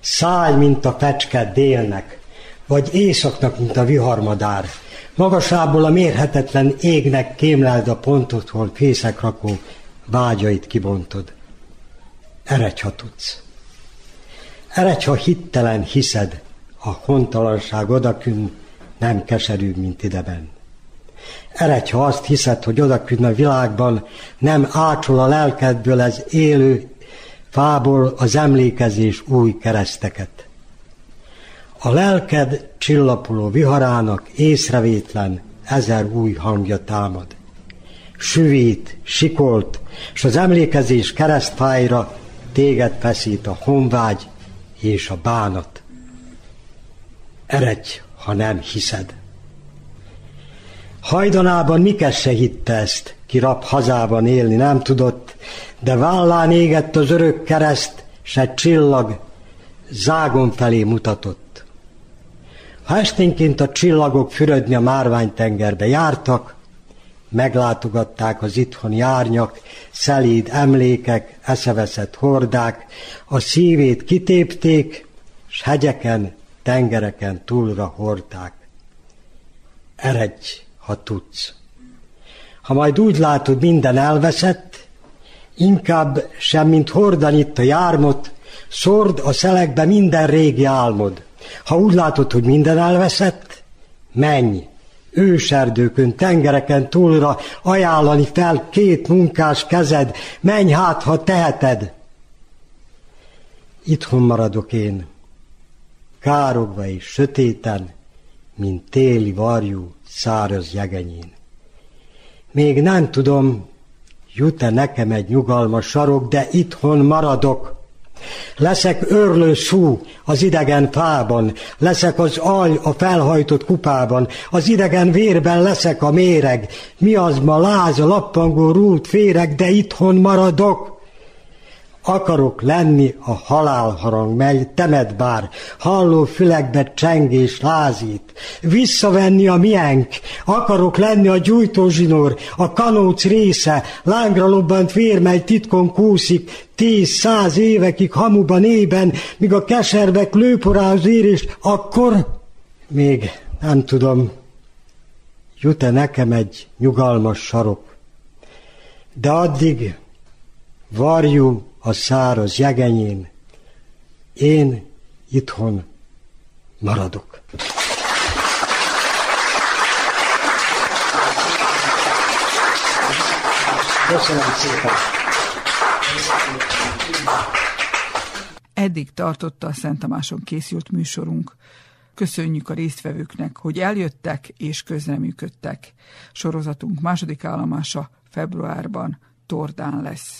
Szállj, mint a fecske délnek, vagy éjszaknak, mint a viharmadár, Magasából a mérhetetlen égnek kémleld a pontot, hol fészek rakó vágyait kibontod. Eredj, ha tudsz. Eredj, ha hittelen hiszed, a hontalanság odakün nem keserűbb, mint ideben. Eredj, ha azt hiszed, hogy odakün a világban nem ácsol a lelkedből ez élő fából az emlékezés új kereszteket. A lelked csillapuló viharának észrevétlen ezer új hangja támad. Süvít, sikolt, és az emlékezés keresztfájra téged feszít a honvágy és a bánat. Eredj, ha nem hiszed. Hajdanában Mikes se hitte ezt, ki rab hazában élni nem tudott, de vállán égett az örök kereszt, s csillag zágon felé mutatott. Ha esténként a csillagok fürödni a márványtengerbe jártak, meglátogatták az itthoni árnyak, szelíd emlékek, eszeveszett hordák, a szívét kitépték, s hegyeken, tengereken túlra hordták. Eredj, ha tudsz. Ha majd úgy látod, minden elveszett, inkább sem, mint hordan itt a jármot, szord a szelekbe minden régi álmod. Ha úgy látod, hogy minden elveszett, menj, őserdőkön, tengereken túlra ajánlani fel két munkás kezed, menj hát, ha teheted. Itthon maradok én, károgva és sötéten, mint téli varjú száraz jegenyén. Még nem tudom, jut-e nekem egy nyugalmas sarok, de itthon maradok, Leszek örlő szú az idegen fában, leszek az alj a felhajtott kupában, az idegen vérben leszek a méreg, mi az ma láz a lappangó rút féreg, de itthon maradok. Akarok lenni a halálharang, mely temet bár, halló fülekbe csengés lázít. Visszavenni a mienk, akarok lenni a gyújtózsinór, a kanóc része, lángra lobbant vér, mely titkon kúszik, tíz-száz évekig hamuban ében, míg a keservek lőporáz ér, és akkor még nem tudom, jut-e nekem egy nyugalmas sarok. De addig varjú a száraz jegenyén, én itthon maradok. Köszönöm szépen! Eddig tartotta a Szent Tamáson készült műsorunk. Köszönjük a résztvevőknek, hogy eljöttek és közreműködtek. Sorozatunk második állomása februárban Tordán lesz.